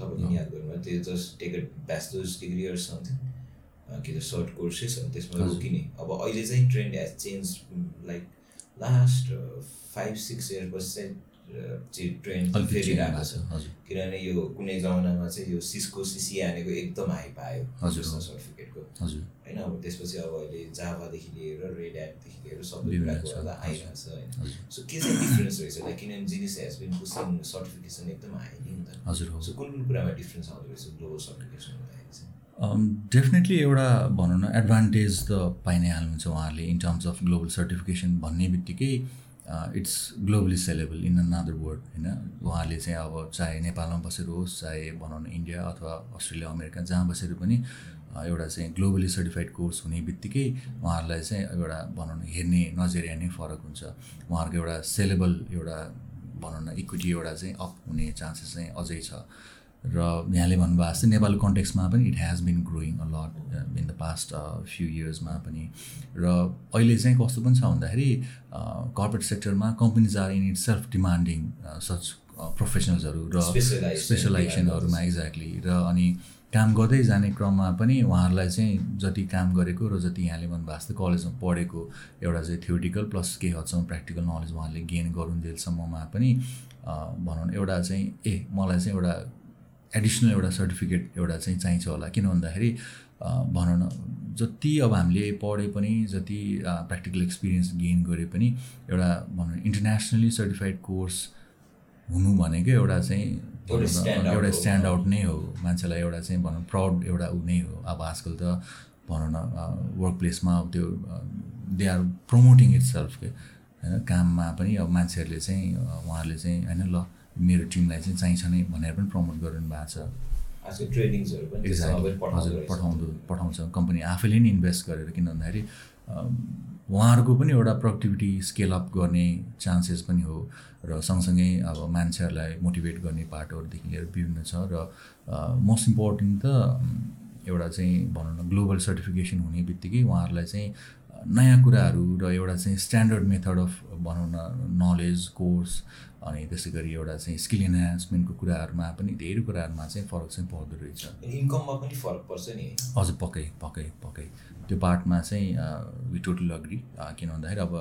[SPEAKER 1] तपाईँले याद गर्नुभयो त्यो just take bachelors degree or something कि त सर्ट कोर्सेस अनि त्यसमा। रोकिने। अब अहिले चाहिँ trend has change like last five six इयर्सपछि चाहिँ चाहिँ ट्रेन्ड फेरिरहेको छ किनभने यो कुनै जमानामा चाहिँ यो सिस्को सिसी हानेको एकदम हाइप आयो
[SPEAKER 2] हजुर।
[SPEAKER 1] सर्टिफिकेटको।
[SPEAKER 2] हजुर।
[SPEAKER 1] होइन अब त्यसपछि अब अहिले जाभादेखि लिएर रेड एपदेखि लिएर सबै कुराको अब। आइरहेको छ होइन। सो के चाहिँ डिफ्रेन्स रहेछ? लाइक किनभने जिनिस हेज बिन पुसिङ सर्टिफिकेसन एकदम हाई नि त
[SPEAKER 2] हजुर
[SPEAKER 1] सो कुन कुन कुरामा डिफ्रेन्स आउँदो रहेछ ग्लोबल सर्टिफिकेसन हुँदाखेरि चाहिँ?
[SPEAKER 2] डेफिनेटली एउटा भनौँ न एडभान्टेज त पाइ नै हाल्नुहुन्छ उहाँहरूले in terms of global certification भन्ने बित्तिकै it's globally sellable in another word होइन? उहाँहरूले चाहिँ अब चाहे नेपालमा बसेर होस् चाहे भनौँ न इन्डिया अथवा अस्ट्रेलिया अमेरिका जहाँ बसेर पनि अ, एउटा चाहिँ ग्लोबली सर्टिफाइड कोर्स हुने बित्तिकै उहाँहरूलाई चाहिँ एउटा भनौँ न हेर्ने नजरिया नै फरक हुन्छ। उहाँहरूको एउटा सेलेबल एउटा भनौँ न इक्विटी एउटा चाहिँ अप हुने चान्सेस चाहिँ अझै छ। र यहाँले भन्नुभएको जस्तै नेपाल कन्टेक्समा पनि it has been growing a lot in the past few इयर्समा पनि। र अहिले चाहिँ कस्तो पनि छ भन्दाखेरि कर्पोरेट सेक्टरमा companies are in itself demanding such प्रोफेसनल्सहरू र स्पेसलाइजेसनहरूमा एक्ज्याक्टली र अनि काम गर्दै जाने क्रममा पनि उहाँहरूलाई चाहिँ जति काम गरेको र जति यहाँले भन्नुभएको जस्तै कलेजमा पढेको एउटा चाहिँ थ्योरिटिकल प्लस केही हदसम्म प्र्याक्टिकल नलेज उहाँले गेन गरुन्जेलसम्ममा पनि अ, भनौँ एउटा चाहिँ ए मलाई चाहिँ एउटा एडिसनल एउटा सर्टिफिकेट एउटा चाहिँ चाहिन्छ होला। किन भन्दाखेरि भनौँ न जति अब हामीले पढे पनि जति प्र्याक्टिकल एक्सपिरियन्स गेन गरे पनि एउटा भनौँ इन्टरनेसनली सर्टिफाइड कोर्स हुनु भनेको एउटा चाहिँ
[SPEAKER 1] एउटा।
[SPEAKER 2] स्ट्यान्ड आउट नै हो। मान्छेलाई एउटा चाहिँ भनौँ प्राउड एउटा ऊ नै हो। अब आजकल त भनौँ न वर्क प्लेसमा अब त्यो they are promoting itself के होइन? काममा पनि अब मान्छेहरूले चाहिँ उहाँहरूले चाहिँ होइन ल मेरो टिमलाई चाहिँ चाहिन्छ नै भनेर पनि प्रमोट गरिरहनु भएको छ। हजुर। पठाउँदो पठाउँछ। कम्पनी आफैले नै इन्भेस्ट गरेर किन भन्दाखेरि उहाँहरूको पनि एउटा प्रोडक्टिभिटी स्केल अप गर्ने चान्सेस पनि हो र सँगसँगै अब मान्छेहरूलाई मोटिभेट गर्ने पार्टहरूदेखि लिएर विभिन्न छ र मोस्ट इम्पोर्टेन्ट त एउटा चाहिँ भनौँ न ग्लोबल सर्टिफिकेसन हुने बित्तिकै उहाँहरूलाई चाहिँ नयाँ कुराहरू र एउटा चाहिँ स्ट्यान्डर्ड मेथड अफ भनौँ न नलेज कोर्स अनि त्यसै गरी एउटा चाहिँ स्किल इन्हान्समेन्टको कुराहरूमा पनि धेरै कुराहरूमा चाहिँ फरक चाहिँ पर्दो रहेछ।
[SPEAKER 1] इन्कममा पनि फरक पर्छ नि।
[SPEAKER 2] हजुर पक्कै पक्कै पक्कै। त्यो पार्टमा चाहिँ वि टोटल अग्री किन भन्दाखेरि अब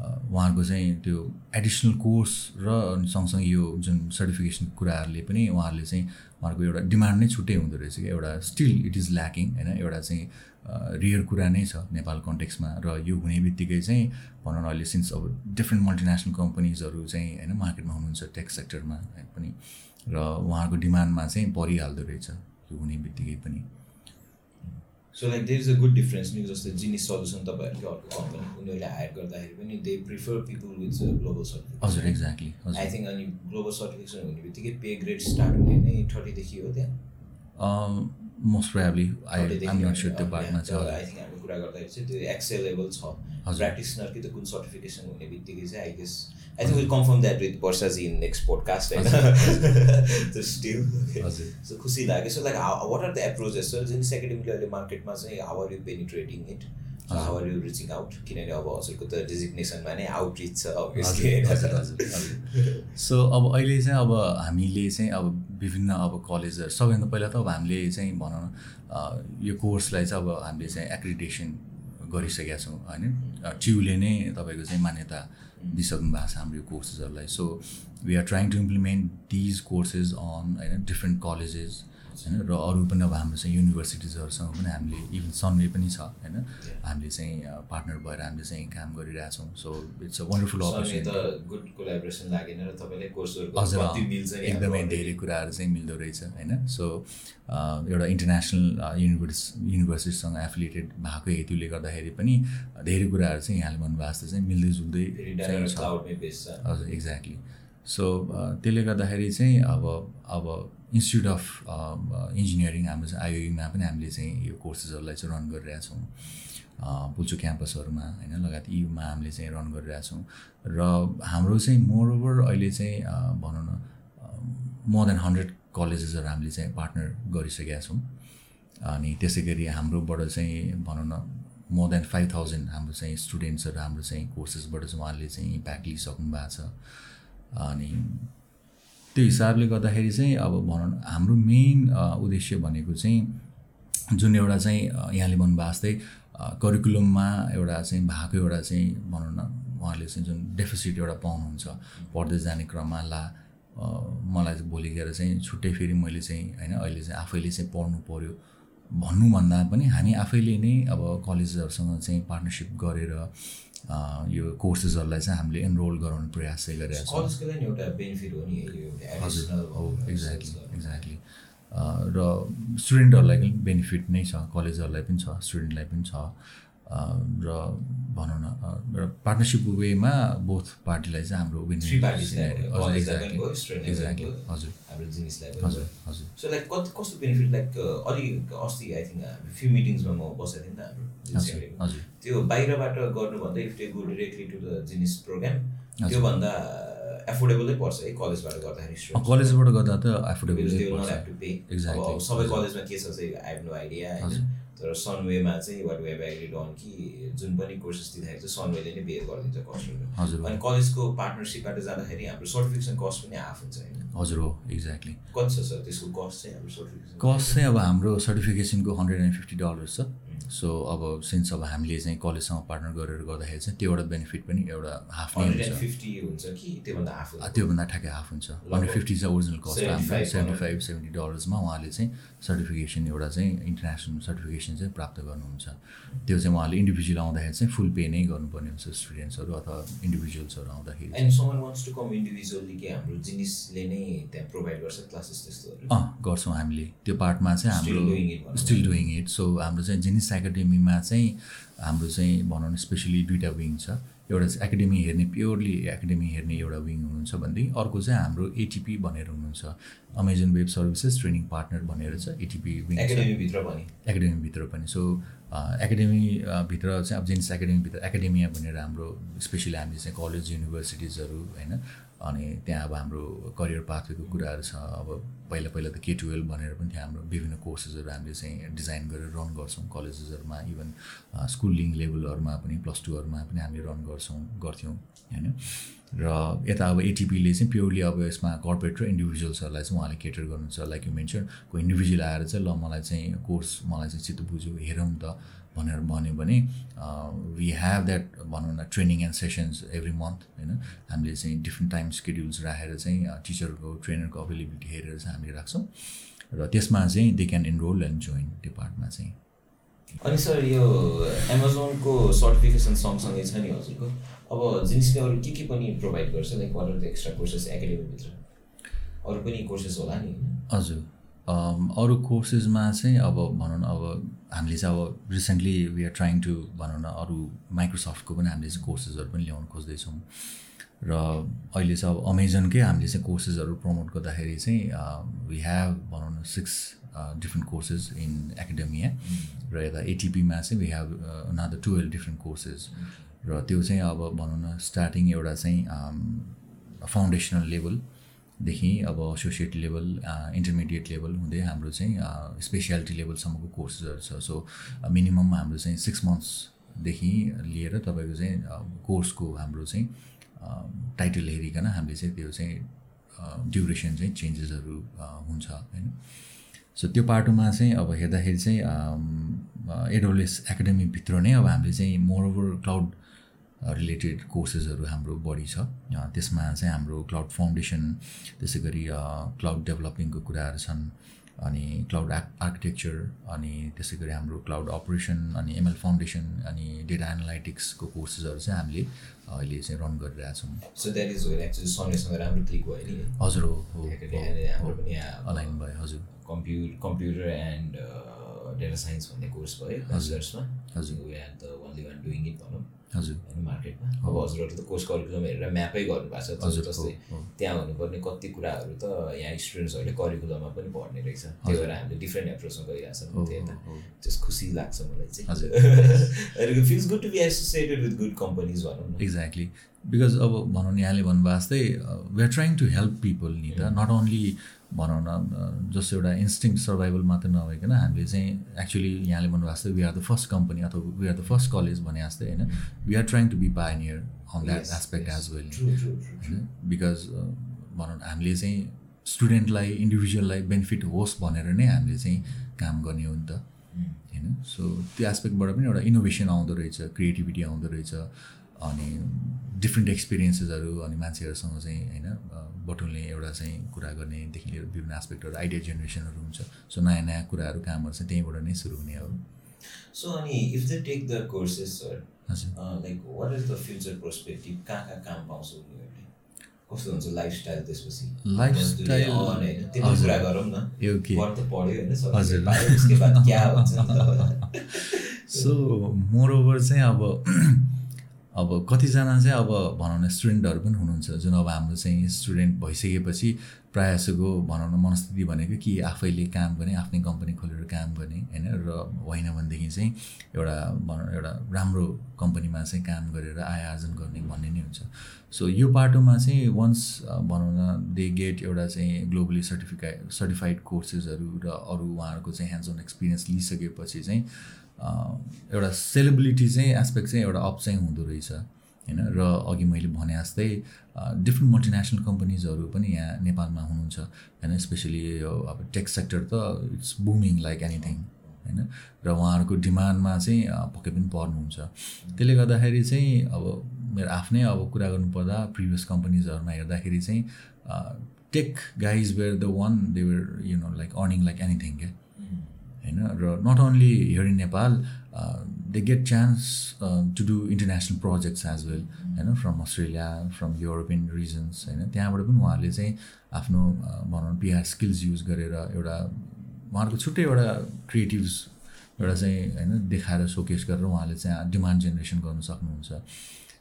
[SPEAKER 2] उहाँहरूको चाहिँ त्यो एडिसनल कोर्स र सँगसँगै यो जुन सर्टिफिकेसन कुराहरूले पनि उहाँहरूले चाहिँ उहाँहरूको एउटा डिमान्ड नै छुट्टै हुँदो रहेछ कि एउटा स्टिल इट इज ल्याकिङ होइन? एउटा चाहिँ रियर कुरा नै छ नेपाल कन्टेक्समा र यो हुने बित्तिकै चाहिँ भनौँ न अहिले सिन्स अब डिफ्रेन्ट मल्टिनेसनल कम्पनीजहरू चाहिँ होइन मार्केटमा हुनुहुन्छ टेक सेक्टरमा पनि र उहाँहरूको डिमान्डमा चाहिँ परिहाल्दो रहेछ यो हुने बित्तिकै पनि।
[SPEAKER 1] So like there is a good difference नि जस्तै जिनिस सल्युसन तपाईँहरूको अर्को कम्पनी उनीहरूले हायर गर्दाखेरि पनि they prefer people with global certification
[SPEAKER 2] हजुर एक्ज्याक्टली
[SPEAKER 1] आई थिङ्क अनि ग्लोबल सर्टिफिकेसन हुने बित्तिकै पे ग्रेड स्टार्ट हुने नै थर्टीदेखि हो त्यहाँ
[SPEAKER 2] most probably I am not sure त्यो बारेमा चाहिँ
[SPEAKER 1] आई थिङ्क हामी कुरा गर्दाखेरि चाहिँ त्यो एक्सेलेबल छ प्र्याक्टिसनर कि त कुन सर्टिफिकेसन हुने बित्तिकै चाहिँ I guess I think will confirm that with पर्साजी in next podcast होइन स्टिल सो खुसी लाग्यो so like what are the approaches sir जुन एकाडेमीले अहिले मार्केटमा चाहिँ how are you penetrating it how are you reaching out किनभने अब हजुरको त डिजिग्नेसनमा नै आउटरिच छ अभियसली
[SPEAKER 2] सो अब अहिले चाहिँ अब हामीले चाहिँ अब विभिन्न अब कलेजहरू सबैभन्दा पहिला त अब हामीले चाहिँ भनौँ न यो कोर्सलाई चाहिँ अब हामीले चाहिँ एक्रिडेसन गरिसकेका छौँ होइन? च्युले नै तपाईँको चाहिँ मान्यता दिइसक्नु भएको छ हाम्रो यो कोर्सेसहरूलाई so we are trying to implement these courses on होइन डिफ्रेन्ट कलेजेस होइन? र अरू पनि अब हाम्रो चाहिँ युनिभर्सिटिजहरूसँग पनि हामीले इभन सनवे पनि छ होइन? हामीले चाहिँ पार्टनर भएर हामीले चाहिँ काम गरिरहेछौँ। सो इट्स अ वन्डरफुल हजुर एकदमै धेरै कुराहरू चाहिँ मिल्दो रहेछ होइन? सो एउटा इन्टरनेसनल युनिभर्स युनिभर्सिटीसँग एफिलिएटेड भएको हेतुले गर्दाखेरि पनि धेरै कुराहरू चाहिँ यहाँले भन्नुभएको जस्तो चाहिँ मिल्दै जुल्दै हजुर एक्ज्याक्टली सो त्यसले गर्दाखेरि चाहिँ अब अब इन्स्टिट्युट अफ इन्जिनियरिङ हाम्रो चाहिँ आइओईमा पनि हामीले चाहिँ यो कोर्सेसहरूलाई चाहिँ रन गरिरहेछौँ पुल्चो क्याम्पसहरूमा होइन? लगायत युमा हामीले चाहिँ रन गरिरहेछौँ र हाम्रो चाहिँ मोरओभर अहिले चाहिँ भनौँ न मोर देन हन्ड्रेड कलेजेसहरू हामीले चाहिँ पार्टनर गरिसकेका छौँ। अनि त्यसै गरी हाम्रोबाट चाहिँ भनौँ न मोर देन फाइभ थाउजन्ड हाम्रो चाहिँ स्टुडेन्ट्सहरू हाम्रो चाहिँ कोर्सेसबाट चाहिँ उहाँहरूले चाहिँ इम्प्याक्ट लिइसक्नु भएको छ। अनि त्यो हिसाबले गर्दाखेरि चाहिँ अब भनौँ हाम्रो मेन उद्देश्य भनेको चाहिँ जुन एउटा चाहिँ यहाँले भन्नुभएको जस्तै करिकुलममा एउटा चाहिँ भएको एउटा चाहिँ भनौँ न उहाँले चाहिँ जुन डेफिसिट एउटा पाउनुहुन्छ पढ्दै जाने क्रममा ला मलाई भोलि गएर चाहिँ छुट्टै फेरि मैले चाहिँ होइन अहिले चाहिँ आफैले चाहिँ पढ्नु पऱ्यो भन्नुभन्दा पनि हामी आफैले नै अब कलेजहरूसँग चाहिँ पार्टनरसिप गरेर यो कोर्सेसहरूलाई चाहिँ हामीले एनरोल गराउने प्रयास चाहिँ गरिरहेको
[SPEAKER 1] छौँ।
[SPEAKER 2] हजुर। हो एक्ज्याक्टली एक्ज्याक्टली र स्टुडेन्टहरूलाई पनि बेनिफिट नै छ कलेजहरूलाई पनि छ स्टुडेन्टलाई पनि छ। र भनौँ न र पार्टनरसिप वेमा बोथ पार्टीलाई चाहिँ हाम्रो
[SPEAKER 1] हजुर
[SPEAKER 2] हजुर.
[SPEAKER 1] सो लाइक कति कस्तो बेनिफिट लाइक अलिक अस्ति आई थिङ्क फ्यु मिटिङ्समा म बसेको थिएँ नि त हाम्रो त्यो बाहिरबाट गर्नुभन्दा if go directly to the Genese program त्योभन्दा एफोर्डेबलै पर्छ है कलेजबाट गर्दाखेरि
[SPEAKER 2] कलेजबाट गर्दा त एफोर्डेबल
[SPEAKER 1] सबै कलेजमा के छ चाहिँ आई हेभ नो आइडिया होइन? तर सनवेमा चाहिँ वाट वेभ एग्रिड अन कि जुन पनि कोर्सेस दिँदाखेरि चाहिँ सनवेले नै बेयर गरिदिन्छ कस्टहरू अनि कलेजको पार्टनरसिपबाट जाँदाखेरि हाम्रो सर्टिफिकेसन कस्ट पनि हाफ हुन्छ होइन।
[SPEAKER 2] हजुर हो एक्ज्याक्टली
[SPEAKER 1] कति छ सर त्यसको कस्ट चाहिँ हाम्रो सर्टिफिकेसन
[SPEAKER 2] कस्ट चाहिँ अब हाम्रो सर्टिफिकेसनको हन्ड्रेड एन्ड फिफ्टी डलर्स छ। सो अब सिन्स अब हामीले चाहिँ कलेजसँग पार्टनर गरेर गर्दाखेरि चाहिँ त्यो एउटा बेनिफिट पनि एउटा हाफ नै
[SPEAKER 1] हुन्छ। त्योभन्दा
[SPEAKER 2] ठ्याक्कै हाफ हुन्छ। हन्ड्रेड फिफ्टी चाहिँ ओरिजिनल कस्ट हाम्रो सेभेन्टी फाइभ सेभेन्टी डलर्समा उहाँले चाहिँ सर्टिफिकेसन एउटा चाहिँ इन्टरनेसनल सर्टिफिकेसन चाहिँ प्राप्त गर्नुहुन्छ। त्यो चाहिँ उहाँले इन्डिभिजुअल आउँदाखेरि चाहिँ फुल पे नै गर्नुपर्ने हुन्छ स्टुडेन्ट्सहरू अथवा इन्डिभिजुअल्सहरू आउँदाखेरि।
[SPEAKER 1] हाम्रो जिनिसले नै त्यहाँ प्रोभाइड गर्छ क्लासेस त्यस्तोहरू?
[SPEAKER 2] अँ गर्छौँ हामीले। त्यो पार्टमा चाहिँ हाम्रो स्टिल डुइङ इट सो हाम्रो चाहिँ जिनिस एकाडेमीमा चाहिँ हाम्रो चाहिँ भनौँ न स्पेसली दुइटा विङ छ। एउटा चाहिँ एकाडेमी हेर्ने प्योरली एकाडेमी हेर्ने एउटा विङ हुनुहुन्छ भनेदेखि अर्को चाहिँ हाम्रो एटिपी भनेर हुनुहुन्छ। Amazon web services training partner भनेर छ एटिपी विङ
[SPEAKER 1] एकाडेमीभित्र पनि।
[SPEAKER 2] एकाडेमीभित्र पनि। सो एकाडेमीभित्र चाहिँ अब जेन्स एकाडेमीभित्र एकाडेमिया भनेर हाम्रो स्पेसली हामीले चाहिँ कलेज युनिभर्सिटिजहरू होइन अनि त्यहाँ अब हाम्रो करियर पाथवेको कुराहरू छ। अब पहिला पहिला त के टुवेल्भ भनेर पनि त्यहाँ हाम्रो विभिन्न कोर्सेसहरू हामीले चाहिँ डिजाइन गरेर रन गर्छौँ। कलेजेसहरूमा इभन स्कुलिङ लेभलहरूमा पनि प्लस टूहरूमा पनि हामीले रन गर्छौँ गर्थ्यौँ होइन? र यता अब एटिपीले चाहिँ प्योरली अब यसमा कर्पोरेट र इन्डिभिजुअल्सहरूलाई चाहिँ उहाँले केटर गर्नुहुन्छ। लाइक यु मेन्सन कोही इन्डिभिजुअल आएर चाहिँ ल मलाई चाहिँ कोर्स मलाई चाहिँ चित्त बुझ्यो हेरौँ त। भनेर भन्यो भने वी हेभ द्याट भनौँ न training and sessions every month होइन? हामीले चाहिँ डिफ्रेन्ट टाइम स्केड्युल्स राखेर चाहिँ टिचरको ट्रेनरको अभाइलेबिलिटी हेरेर चाहिँ हामीले राख्छौँ। र त्यसमा चाहिँ they can enrol and join त्यो पार्टमा चाहिँ।
[SPEAKER 1] अनि सर यो एमाजोनको सर्टिफिकेसन सँगसँगै छ नि हजुरको। अब जिनिसले अरू के के पनि प्रोभाइड गर्छ? Like what are the extra courses एकाडेमीभित्र अरू पनि कोर्सेस होला नि
[SPEAKER 2] हजुर। अरू कोर्सेसमा चाहिँ अब भनौँ न अब हामीले चाहिँ अब recently we are trying to भनौँ न अरू माइक्रोसफ्टको पनि हामीले चाहिँ कोर्सेसहरू पनि ल्याउनु खोज्दैछौँ। र अहिले चाहिँ अब अमेजनकै हामीले चाहिँ कोर्सेसहरू प्रमोट गर्दाखेरि चाहिँ वी हेभ भनौँ न six different courses in academia र यता एटिपीमा चाहिँ we have another twelve different courses र त्यो चाहिँ अब भनौँ न स्टार्टिङ एउटा चाहिँ फाउन्डेसनल लेभल देखि अब एसोसिएट लेभल इन्टरमिडिएट लेभल हुँदै हाम्रो चाहिँ स्पेसियालिटी लेभलसम्मको कोर्सेसहरू छ। सो मिनिमम हाम्रो चाहिँ सिक्स मन्थ्सदेखि लिएर तपाईँको चाहिँ कोर्सको हाम्रो चाहिँ टाइटल हेरिकन हामीले चाहिँ त्यो चाहिँ ड्युरेसन चाहिँ चेन्जेसहरू हुन्छ होइन? सो त्यो पाटोमा चाहिँ अब हेर्दाखेरि चाहिँ एडोलेस एकाडेमीभित्र नै अब हामीले चाहिँ मोरओभर क्लाउड रिलेटेड कोर्सेसहरू हाम्रो बढी छ। त्यसमा चाहिँ हाम्रो क्लाउड फाउन्डेसन त्यसै गरी क्लाउड डेभलपिङको कुराहरू छन् अनि क्लाउड आर्किटेक्चर अनि त्यसै गरी हाम्रो क्लाउड अपरेसन अनि एमएल फाउन्डेसन अनि डेटा एनालाइटिक्सको कोर्सेसहरू चाहिँ हामीले अहिले चाहिँ रन गरिरहेछौँ हजुर हो अलाइन भयो हजुर।
[SPEAKER 1] Computer computer and data science भन्ने कोर्स भयो हजुर हजुर। भनौँ।
[SPEAKER 2] हजुर।
[SPEAKER 1] होइन मार्केटमा अब हजुरहरू त कोर्स करिकुलम हेरेर म्यापै गर्नुभएको छ। हजुर जस्तै त्यहाँ हुनुपर्ने कति कुराहरू त यहाँ स्टुडेन्ट्सहरूले करिकुलममा पनि पढ्ने रहेछ। त्यही भएर हामीले डिफ्रेन्ट एप्रोचमा त्यही त। त्यस खुसी लाग्छ मलाई चाहिँ। हजुर। Feels good to be associated with good companies भनौँ न।
[SPEAKER 2] एक्ज्याक्टली बिकज अब भनौँ यहाँले भन्नुभएको जस्तै we are trying to help people नि त। नट ओन्ली भनौँ न जस्तो एउटा इन्स्टिङ सर्भाइभल मात्र नभइकन हामीले चाहिँ एक्चुली यहाँले भन्नुभएको जस्तै we are the first company अथवा we are the first college भने जस्तै होइन we are trying to be pioneer on that aspect as well होइन? बिकज भनौँ न हामीले चाहिँ स्टुडेन्टलाई इन्डिभिजुअललाई बेनिफिट होस् भनेर नै हामीले चाहिँ काम गर्ने हो नि त। होइन? सो त्यो एस्पेक्टबाट पनि एउटा इनोभेसन आउँदो रहेछ क्रिएटिभिटी आउँदो रहेछ। अनि डिफ्रेन्ट एक्सपिरियन्सेसहरू अनि मान्छेहरूसँग चाहिँ होइन बटुल्ने एउटा चाहिँ कुरा गर्नेदेखि लिएर विभिन्न एस्पेक्टहरू आइडिया जेनेरेसनहरू हुन्छ। सो नयाँ नयाँ कुराहरू कामहरू चाहिँ त्यहीँबाट नै सुरु हुने हो।
[SPEAKER 1] सो अनि if the take the courses sir like what is the future perspective कहाँ कहाँ काम पाउँछ उनीहरूले? कस्तो हुन्छ लाइफस्टाइल त्यसपछि?
[SPEAKER 2] लाइफस्टाइल
[SPEAKER 1] त्यो कुरा गरौँ न।
[SPEAKER 2] यो के?
[SPEAKER 1] पढ्यो होइन
[SPEAKER 2] सो मोर ओभर चाहिँ अब अब कतिजना चाहिँ अब भनौँ न स्टुडेन्टहरू पनि हुनुहुन्छ जुन अब हाम्रो चाहिँ स्टुडेन्ट भइसकेपछि प्रायः जसोको भनौँ न मनस्थिति भनेको कि आफैले काम गर्ने आफ्नै कम्पनी खोलेर काम गर्ने होइन? र होइन भनेदेखि चाहिँ एउटा भनौँ एउटा राम्रो कम्पनीमा चाहिँ काम गरेर आय आर्जन गर्ने भन्ने नै हुन्छ। सो यो बाटोमा चाहिँ वन्स भनौँ न दे गेट एउटा चाहिँ ग्लोबली सर्टिफिकाइ सर्टिफाइड कोर्सेसहरू र अरू उहाँहरूको चाहिँ ह्यान्ड्स अन एक्सपिरियन्स लिइसकेपछि चाहिँ एउटा सेलिब्रिटी चाहिँ एस्पेक्ट चाहिँ एउटा अप चाहिँ हुँदो रहेछ होइन? र अघि मैले भने जस्तै डिफ्रेन्ट मल्टिनेसनल कम्पनीजहरू पनि यहाँ नेपालमा हुनुहुन्छ होइन? स्पेसली यो अब टेक सेक्टर त इट्स बुमिङ लाइक एनिथिङ होइन? र उहाँहरूको डिमान्डमा चाहिँ पक्कै पनि पर्नुहुन्छ। त्यसले गर्दाखेरि चाहिँ अब मेरो आफ्नै अब कुरा गर्नुपर्दा प्रिभियस कम्पनीजहरूमा हेर्दाखेरि चाहिँ tech guys were the one they were you know like earning like anything क्या? होइन? र not only here in Nepal they get chance to do international projects as well होइन? From Australia from European regions होइन? त्यहाँबाट पनि उहाँहरूले चाहिँ आफ्नो भनौँ पिआर स्किल्स युज गरेर एउटा उहाँहरूको छुट्टै एउटा क्रिएटिभ्स एउटा चाहिँ होइन? देखाएर सोकेस गरेर उहाँले चाहिँ डिमान्ड जेनेरेसन गर्नु सक्नुहुन्छ।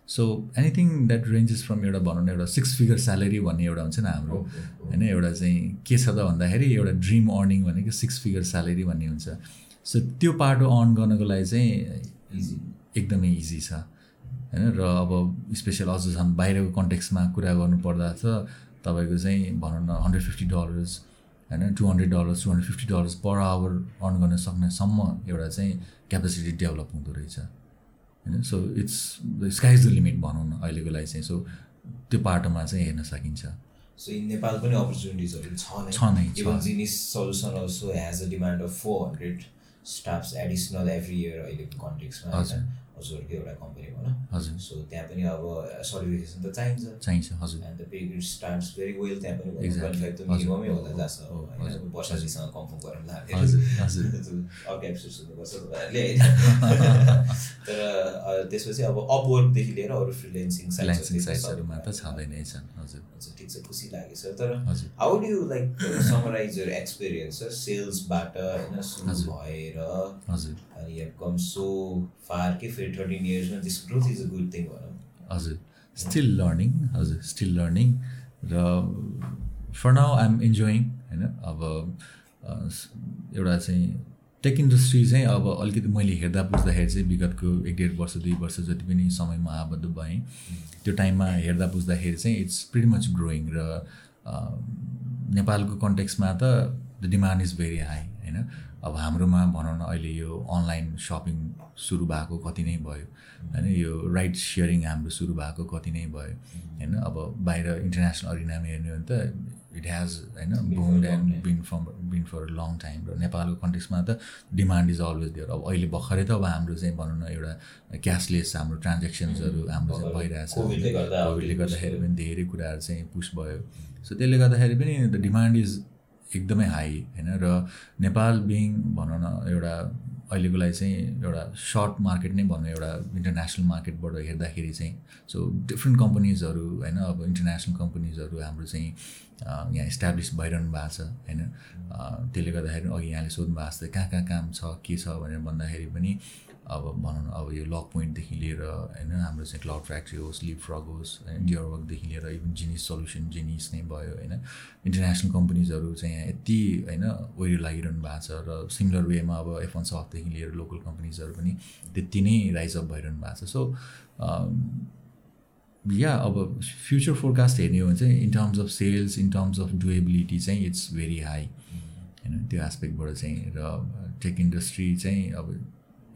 [SPEAKER 2] So anything that ranges from एउटा भनौँ न एउटा सिक्स फिगर स्यालेरी भन्ने एउटा हुन्छ नि हाम्रो होइन एउटा चाहिँ के छ त भन्दाखेरि एउटा ड्रिम अर्निङ भनेको सिक्स फिगर स्यालेरी भन्ने हुन्छ। सो त्यो पाटो अर्न गर्नको लागि चाहिँ एकदमै इजी छ। होइन र अब स्पेसल अझ झन् बाहिरको कन्टेक्समा कुरा गर्नुपर्दा त तपाईँको चाहिँ भनौँ न हन्ड्रेड फिफ्टी डलर्स होइन two hundred dollars two hundred fifty dollars per hour earn गर्न सक्नेसम्म एउटा चाहिँ क्यापेसिटी डेभलप हुँदो रहेछ। होइन? So it's the sky is the limit भनौँ न अहिलेको लागि चाहिँ। सो त्यो पाटोमा चाहिँ हेर्न सकिन्छ।
[SPEAKER 1] सो इन नेपाल पनि अपर्च्युनिटिजहरू छ नै।
[SPEAKER 2] छ नै, छ।
[SPEAKER 1] Even Genese solution also has a demand of four hundred staffs additional every year अहिलेको कन्टेक्समा
[SPEAKER 2] हजुर।
[SPEAKER 1] होइन हजुरको एउटा कम्पनी भनौँ
[SPEAKER 2] हजुर।
[SPEAKER 1] सो त्यहाँ पनि अब सर्टिफिकेसन त चाहिन्छ।
[SPEAKER 2] चाहिन्छ हजुर।
[SPEAKER 1] And the pay grade starts very well त्यहाँ पनि फाइभ त
[SPEAKER 2] हजुर।
[SPEAKER 1] मिनिममै होला जहाँ
[SPEAKER 2] हो,
[SPEAKER 1] छ
[SPEAKER 2] हजुर।
[SPEAKER 1] होइन वर्षाजीसँग कन्फर्म गरौँ
[SPEAKER 2] हजुर, हजुर।
[SPEAKER 1] अर्को एपिसोड सुन्नुपर्छ तपाईँहरूले होइन? तर अ, त्यसपछि अब अपवर्कदेखि लिएर अरू फ्रिलेन्सिङ
[SPEAKER 2] साइट्सहरूमा त छँदै नै छन् हजुर।
[SPEAKER 1] ठिक छ खुसी लागेछ तर
[SPEAKER 2] हजुर।
[SPEAKER 1] How do you like summarise your experience सेल्सबाट होइन सुरु
[SPEAKER 2] हजुर।
[SPEAKER 1] भएर
[SPEAKER 2] हजुर।
[SPEAKER 1] अनि हेभ कम सो फार के फेरि thirteen इयर्समा this growth is a good thing भनौँ
[SPEAKER 2] हजुर स्टिल लर्निङ हजुर स्टिल लर्निङ र for now I am enjoying होइन अब एउटा चाहिँ टेक इन्डस्ट्री चाहिँ अब अलिकति मैले हेर्दा बुझ्दाखेरि चाहिँ विगतको एक डेढ वर्ष दुई वर्ष जति पनि समयमा आबद्ध भएँ त्यो टाइममा हेर्दा बुझ्दाखेरि चाहिँ इट्स प्रिटी मच ग्रोइङ र नेपालको कन्टेक्समा त the demand is very high होइन? अब हाम्रोमा भनौँ न अहिले यो अनलाइन सपिङ सुरु भएको कति नै भयो। होइन यो राइड सेयरिङ हाम्रो सुरु भएको कति नै भयो। होइन अब बाहिर इन्टरनेसनल अरिनामा हेर्ने हो भने त इट हेज होइन
[SPEAKER 1] long
[SPEAKER 2] and. Been for been for long time र नेपालको कन्टेक्समा त डिमान्ड इज अलवेज देयर अब अहिले भर्खरै त अब हाम्रो चाहिँ भनौँ न एउटा क्यासलेस हाम्रो ट्रान्जेक्सन्सहरू हाम्रो चाहिँ भइरहेछ।
[SPEAKER 1] कोभिडले
[SPEAKER 2] गर्दाखेरि पनि धेरै कुराहरू चाहिँ पुस भयो। सो त्यसले गर्दाखेरि पनि द डिमान्ड इज एकदमै हाई होइन? र नेपाल बिङ भनौँ न एउटा अहिलेको लागि चाहिँ एउटा सर्ट मार्केट नै भनौँ एउटा इन्टरनेसनल मार्केटबाट हेर्दाखेरि चाहिँ सो डिफ्रेन्ट कम्पनीजहरू होइन? अब इन्टरनेसनल कम्पनीजहरू हाम्रो चाहिँ यहाँ इस्टाब्लिस भइरहनु भएको छ होइन? त्यसले गर्दाखेरि अघि यहाँले सोध्नु भएको जस्तै कहाँ कहाँ काम छ के छ भनेर भन्दाखेरि पनि अब भनौँ न अब यो लक पोइन्टदेखि लिएर होइन हाम्रो चाहिँ क्लाउड फ्याक्ट्री होस् लिप फ्रग होस् होइन डियर वर्कदेखि लिएर इभन जिनिस सल्युसन जिनिस नै भयो होइन। इन्टरनेसनल कम्पनीजहरू चाहिँ यहाँ यति होइन ओहिरो लागिरहनु भएको छ र सिमिलर वेमा अब एफ वान सफ्टदेखि लिएर लोकल कम्पनीजहरू पनि त्यति नै राइज अप भइरहनु भएको छ। सो या अब फ्युचर फोरकास्ट हेर्ने हो भने चाहिँ in terms of sales in terms of durability चाहिँ इट्स भेरी हाई। होइन त्यो एस्पेक्टबाट चाहिँ र टेक इन्डस्ट्री चाहिँ अब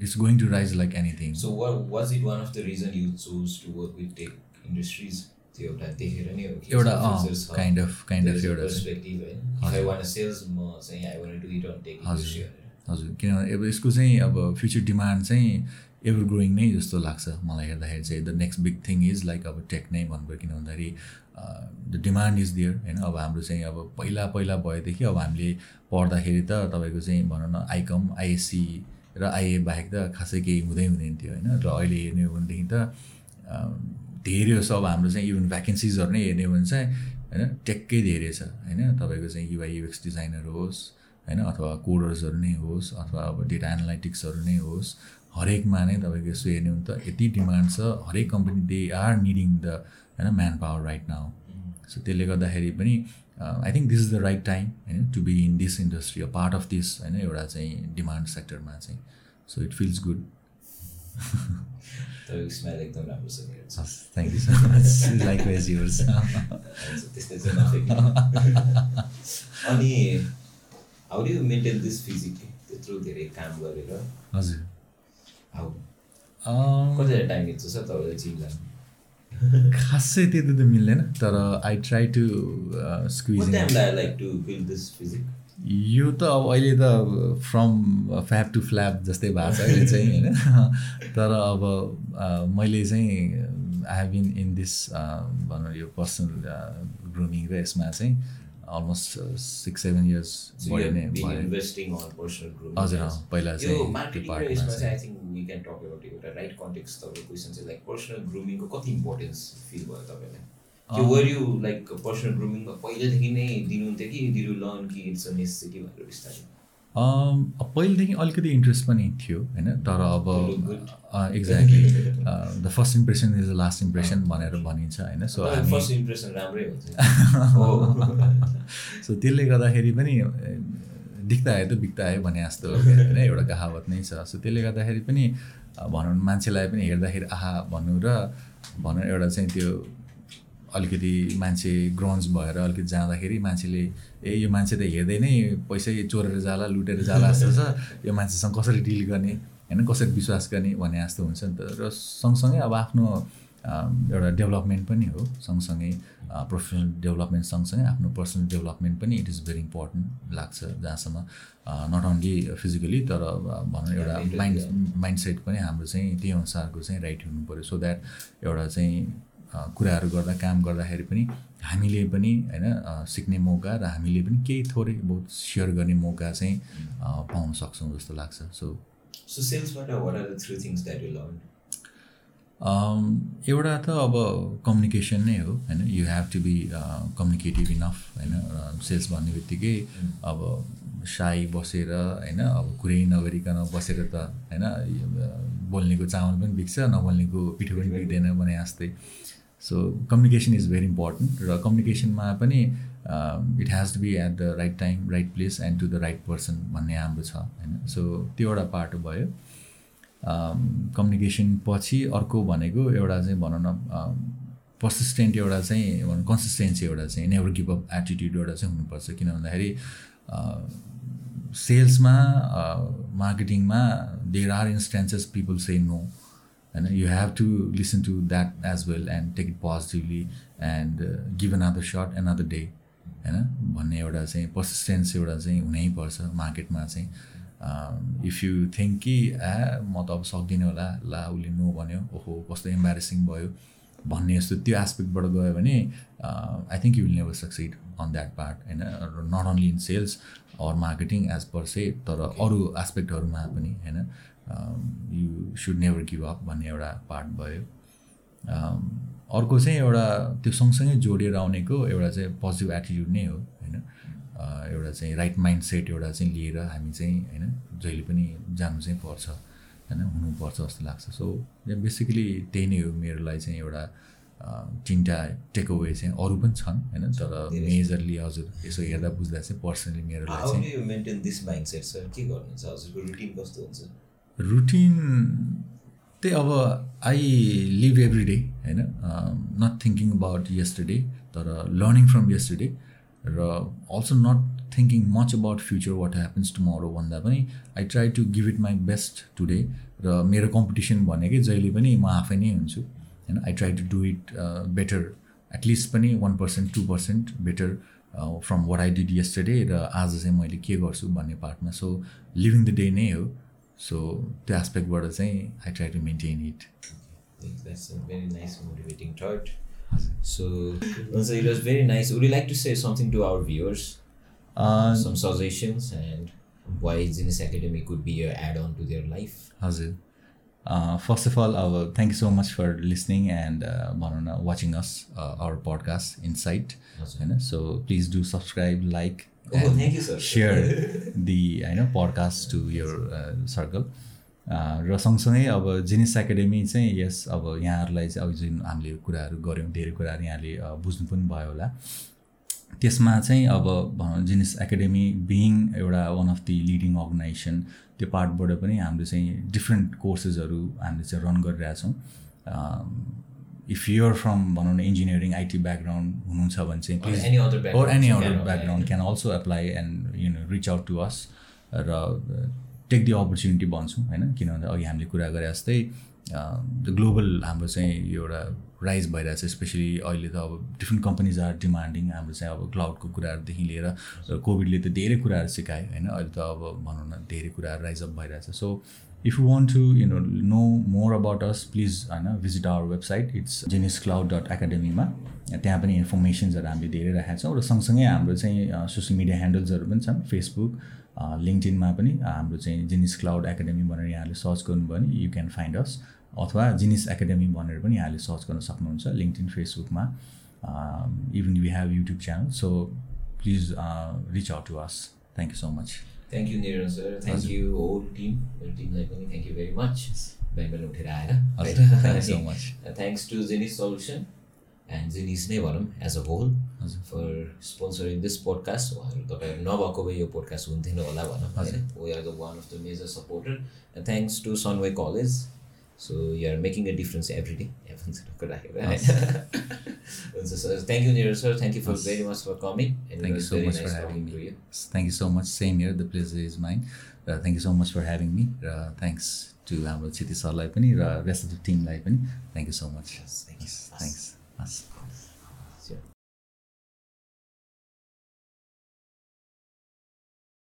[SPEAKER 2] it's going to rise like anything
[SPEAKER 1] so was it one of the reason you choose to work with tech industries त्यो एउटा देखेर नै हो कि
[SPEAKER 2] एउटा
[SPEAKER 1] futures छ,
[SPEAKER 2] काइन्ड अफ काइन्ड अफ एउटा
[SPEAKER 1] म चाहिँ to it tech।
[SPEAKER 2] हजुर किनभने अब यसको चाहिँ अब फ्युचर डिमान्ड चाहिँ एभर ग्रोइङ नै जस्तो लाग्छ मलाई हेर्दाखेरि चाहिँ. The next big thing is like अब टेक नै भन्नुभयो किन भन्दाखेरि द डिमान्ड इज दियर होइन? अब हाम्रो चाहिँ अब पहिला पहिला भएदेखि अब हामीले पढ्दाखेरि त तपाईँको चाहिँ भनौँ न आइकम आइएससी र आइए बाहेक त खासै केही हुँदै हुँदैन थियो होइन। र अहिले हेर्ने हो भनेदेखि त धेरै जस्तो अब हाम्रो चाहिँ इभन भ्याकेन्सिजहरू नै हेर्ने हो भने चाहिँ होइन टेककै धेरै छ होइन। तपाईँको चाहिँ युआई युएक्स डिजाइनर होस् होइन अथवा कोडर्सहरू नै होस् अथवा अब डेटा एनालाइटिक्सहरू नै होस् हरेकमा नै तपाईँको यसो हेर्ने हो भने त यति डिमान्ड छ हरेक company they are needing the होइन man power right now so त्यसले गर्दाखेरि पनि I think this is the right time होइन to be in this industry a part of this होइन एउटा चाहिँ डिमान्ड सेक्टरमा चाहिँ. सो इट फिल्स गुड
[SPEAKER 1] एकदम राम्रो छ
[SPEAKER 2] thank you so much likewise yours
[SPEAKER 1] त्यस्तै। अनि how do maintain this physique त्यत्रो धेरै काम गरेर।
[SPEAKER 2] हजुर।
[SPEAKER 1] हाउ टाइम दिन्छ सर तपाईँले जिम जानु
[SPEAKER 2] खासै त्यति त मिल्दैन तर आई ट्राई टु स्क्विज? यो त अब अहिले त फ्रम फ्याप टु फ्ल्याप जस्तै भएको छ अहिले चाहिँ होइन? तर अब अ, मैले चाहिँ I have been in this भनौँ यो पर्सनल ग्रुमिङ र यसमा चाहिँ अलमोस्ट सिक्स सेभेन इयर्स नै भयो. हजुर पहिला चाहिँ
[SPEAKER 1] कति इम्पोर्टेन्स फिल भयो तपाईँलाई? त्यो were you like personal grooming पहिल्यैदेखि नै दिनुहुन्थ्यो कि डिड यु लर्न कि इट्स अ नेसेसिटी भनेर बिस्तारै
[SPEAKER 2] पहिलेदेखि अलिकति इन्ट्रेस्ट पनि थियो होइन? तर अब exactly the first impression is the last impression भनेर भनिन्छ होइन? सो
[SPEAKER 1] फर्स्ट इम्प्रेसन राम्रै हुन्छ
[SPEAKER 2] सो त्यसले गर्दाखेरि पनि दिख्दा आयो त बिक्दा आयो भने जस्तो होइन? एउटा कहावत नै छ। सो त्यसले गर्दाखेरि पनि भनौँ मान्छेलाई पनि हेर्दाखेरि आहा भन्नु र भनौँ एउटा चाहिँ त्यो अलिकति मान्छे ग्रन्ज भएर अलिकति जाँदाखेरि मान्छेले ए यो मान्छे त हेर्दै नै पैसै चोरेर जाला लुटेर जाला जस्तो छ। यो मान्छेसँग कसरी डिल गर्ने होइन कसरी विश्वास गर्ने? भने जस्तो हुन्छ नि त। र सँगसँगै अब आफ्नो एउटा डेभलपमेन्ट पनि हो। सँगसँगै प्रोफेसनल डेभलपमेन्ट सँगसँगै आफ्नो पर्सनल डेभलपमेन्ट पनि इट इज भेरी इम्पोर्टेन्ट लाग्छ जहाँसम्म नट ओन्ली फिजिकली तर भनौँ एउटा माइन्ड माइन्ड सेट पनि हाम्रो चाहिँ त्यही अनुसारको चाहिँ राइट हुनु पऱ्यो सो द्याट एउटा चाहिँ कुराहरू गर्दा काम गर्दाखेरि पनि हामीले पनि होइन सिक्ने मौका र हामीले पनि केही थोरै बहुत सेयर गर्ने मौका चाहिँ पाउन सक्छौँ जस्तो लाग्छ। So
[SPEAKER 1] so सेल्सबाट what are the three things that you learn
[SPEAKER 2] एउटा त अब कम्युनिकेसन नै हो होइन। You have to be communicative enough होइन। सेल्स भन्ने बित्तिकै अब साई बसेर होइन अब कुरै नगरिकन बसेर त होइन बोल्नेको चामल पनि बिग्छ नबोल्नेको पिठो पनि बिग्दैन भने जस्तै। So communication is very important र कम्युनिकेसनमा पनि it has to be at the right time right place and to the right person भन्ने हाम्रो छ होइन? सो त्यो एउटा पार्ट भयो। कम्युनिकेसन पछि अर्को भनेको एउटा चाहिँ भनौँ न पर्सिस्टेन्ट एउटा चाहिँ कन्सिस्टेन्सी एउटा चाहिँ नेभर गिभ अप एटिट्युड एउटा चाहिँ हुनुपर्छ। किन भन्दाखेरि सेल्समा मार्केटिङमा there are instances people say no होइन you have to listen to that as well and take it positively and give other sort other day होइन भन्ने एउटा चाहिँ पर्सिस्टेन्स एउटा चाहिँ हुनैपर्छ मार्केटमा चाहिँ. इफ यु थिङ्क कि ए म त अब सक्दिनँ होला ला उसले नो भन्यो ओहो कस्तो इम्बारेसिङ भयो भन्ने जस्तो त्यो एस्पेक्टबाट गयो भने I think you will never succeed on that part होइन not only in sales or marketing as per say तर अरू एस्पेक्टहरूमा पनि होइन you should never give up भन्ने एउटा पार्ट भयो। Um, अर्को चाहिँ एउटा त्यो सँगसँगै जोडिएर आउनेको एउटा चाहिँ पोजिटिभ एटिट्युड नै हो होइन? Uh, एउटा चाहिँ राइट माइन्ड सेट एउटा चाहिँ लिएर हामी चाहिँ होइन? जहिले पनि जानु चाहिँ पर्छ होइन? हुनुपर्छ जस्तो लाग्छ। सो बेसिकली त्यही नै हो मेरोलाई चाहिँ एउटा uh, तिनवटा टेकअवे चाहिँ अरू पनि छन् होइन? तर मेजरली हजुर यसो हेर्दा बुझ्दा चाहिँ पर्सनली मेरोलाई
[SPEAKER 1] चाहिँ
[SPEAKER 2] रुटिन त्यही अब आई लिभ एभ्री डे होइन? नट थिङ्किङ अबाउट यस्टरडे तर लर्निङ फ्रम यस्टरडे र also not thinking much about future what happens tomorrow भन्दा पनि I try to give it my best today र मेरो कम्पिटिसन भनेकै जहिले पनि म आफै नै हुन्छु होइन? I try to do it better at least पनि one percent two percent better from what I did yesterday र आज चाहिँ मैले के गर्छु भन्ने पार्टमा सो लिभिङ द डे नै हो। सो त्यो एस्पेक्टबाट चाहिँ I try to maintain it
[SPEAKER 1] That's a very nice motivating thought. So, so it was very nice. Would you like to say something to our viewers? Uh, Some suggestions and why Genius Academy could be an add-on to their life?
[SPEAKER 2] हजुर फर्स्ट अफ अल अब thank you so much for listening and भनौँ न watching us our podcast insight होइन so please do subscribe like share the होइन पडकास्ट टु यर सर्कल र सँगसँगै अब जिनिस एकाडेमी चाहिँ यस अब यहाँहरूलाई चाहिँ अब जुन हामीले कुराहरू गऱ्यौँ धेरै कुराहरू यहाँले बुझ्नु पनि भयो होला। त्यसमा चाहिँ अब भनौँ जिनिस एकाडेमी बिङ एउटा one of the leading organisation त्यो पार्टबाट पनि हामीले चाहिँ डिफ्रेन्ट कोर्सेसहरू हामीले चाहिँ रन गरिरहेछौँ। इफ युआर फ्रम भनौँ न इन्जिनियरिङ आइटी ब्याकग्राउन्ड हुनुहुन्छ भने चाहिँ please or any other background can also apply and you know reach out to us र टेक दि अपर्च्युनिटी भन्छौँ होइन? किनभने अघि हामीले कुरा गरे जस्तै द ग्लोबल हाम्रो चाहिँ एउटा राइज भइरहेछ स्पेसली अहिले त अब डिफ्रेन्ट कम्पनीज आर डिमान्डिङ हाम्रो चाहिँ अब क्लाउडको कुराहरूदेखि लिएर कोभिडले त धेरै कुराहरू सिकायो होइन? अहिले त अब भनौँ न धेरै कुराहरू राइज अप भइरहेछ। So if you want to you know know more about us please होइन visit our website it's Genese cloud dot एकाडेमीमा त्यहाँ पनि इन्फर्मेसन्सहरू हामीले धेरै राखेका छौँ। र सँगसँगै हाम्रो चाहिँ सोसियल मिडिया ह्यान्डल्सहरू पनि छन्। फेसबुक लिङ्कडिनमा पनि हाम्रो चाहिँ जिनिस क्लाउड एकाडेमी भनेर यहाँले सर्च गर्नुभयो भने यु क्यान फाइन्ड अस अथवा जिनिस एकाडेमी भनेर पनि यहाँले सर्च गर्न सक्नुहुन्छ लिङ्कडिन फेसबुकमा even we have YouTube channel so please reach out to us thank you so much
[SPEAKER 1] thank you Niran sir thank you whole team मेरो टिमलाई पनि थ्याङ्क यू भेरी मच बिहान उठेर
[SPEAKER 2] यू सो
[SPEAKER 1] आएर
[SPEAKER 2] much
[SPEAKER 1] thanks to Genese solution and Genese नै भनौँ as a whole for sponsoring this podcast उहाँहरू तपाईँहरू नभएको भए यो पोडकास्ट हुन्थेन होला भनौँ होइन we are the one of the major supporter thanks to Sunway college so you are making a difference every day राखेर होइन हुन्छ sir thank you Niraj sir thank you for very much for coming
[SPEAKER 2] Thank you so much for having me. Thank you so much. Same here. The pleasure is mine. र thank you so much for having me र थ्याङ्क्स टु हाम्रो क्षिति सरलाई पनि र रेस्ट अफ द टिमलाई पनि thank you so much
[SPEAKER 1] you.
[SPEAKER 2] Thanks हस्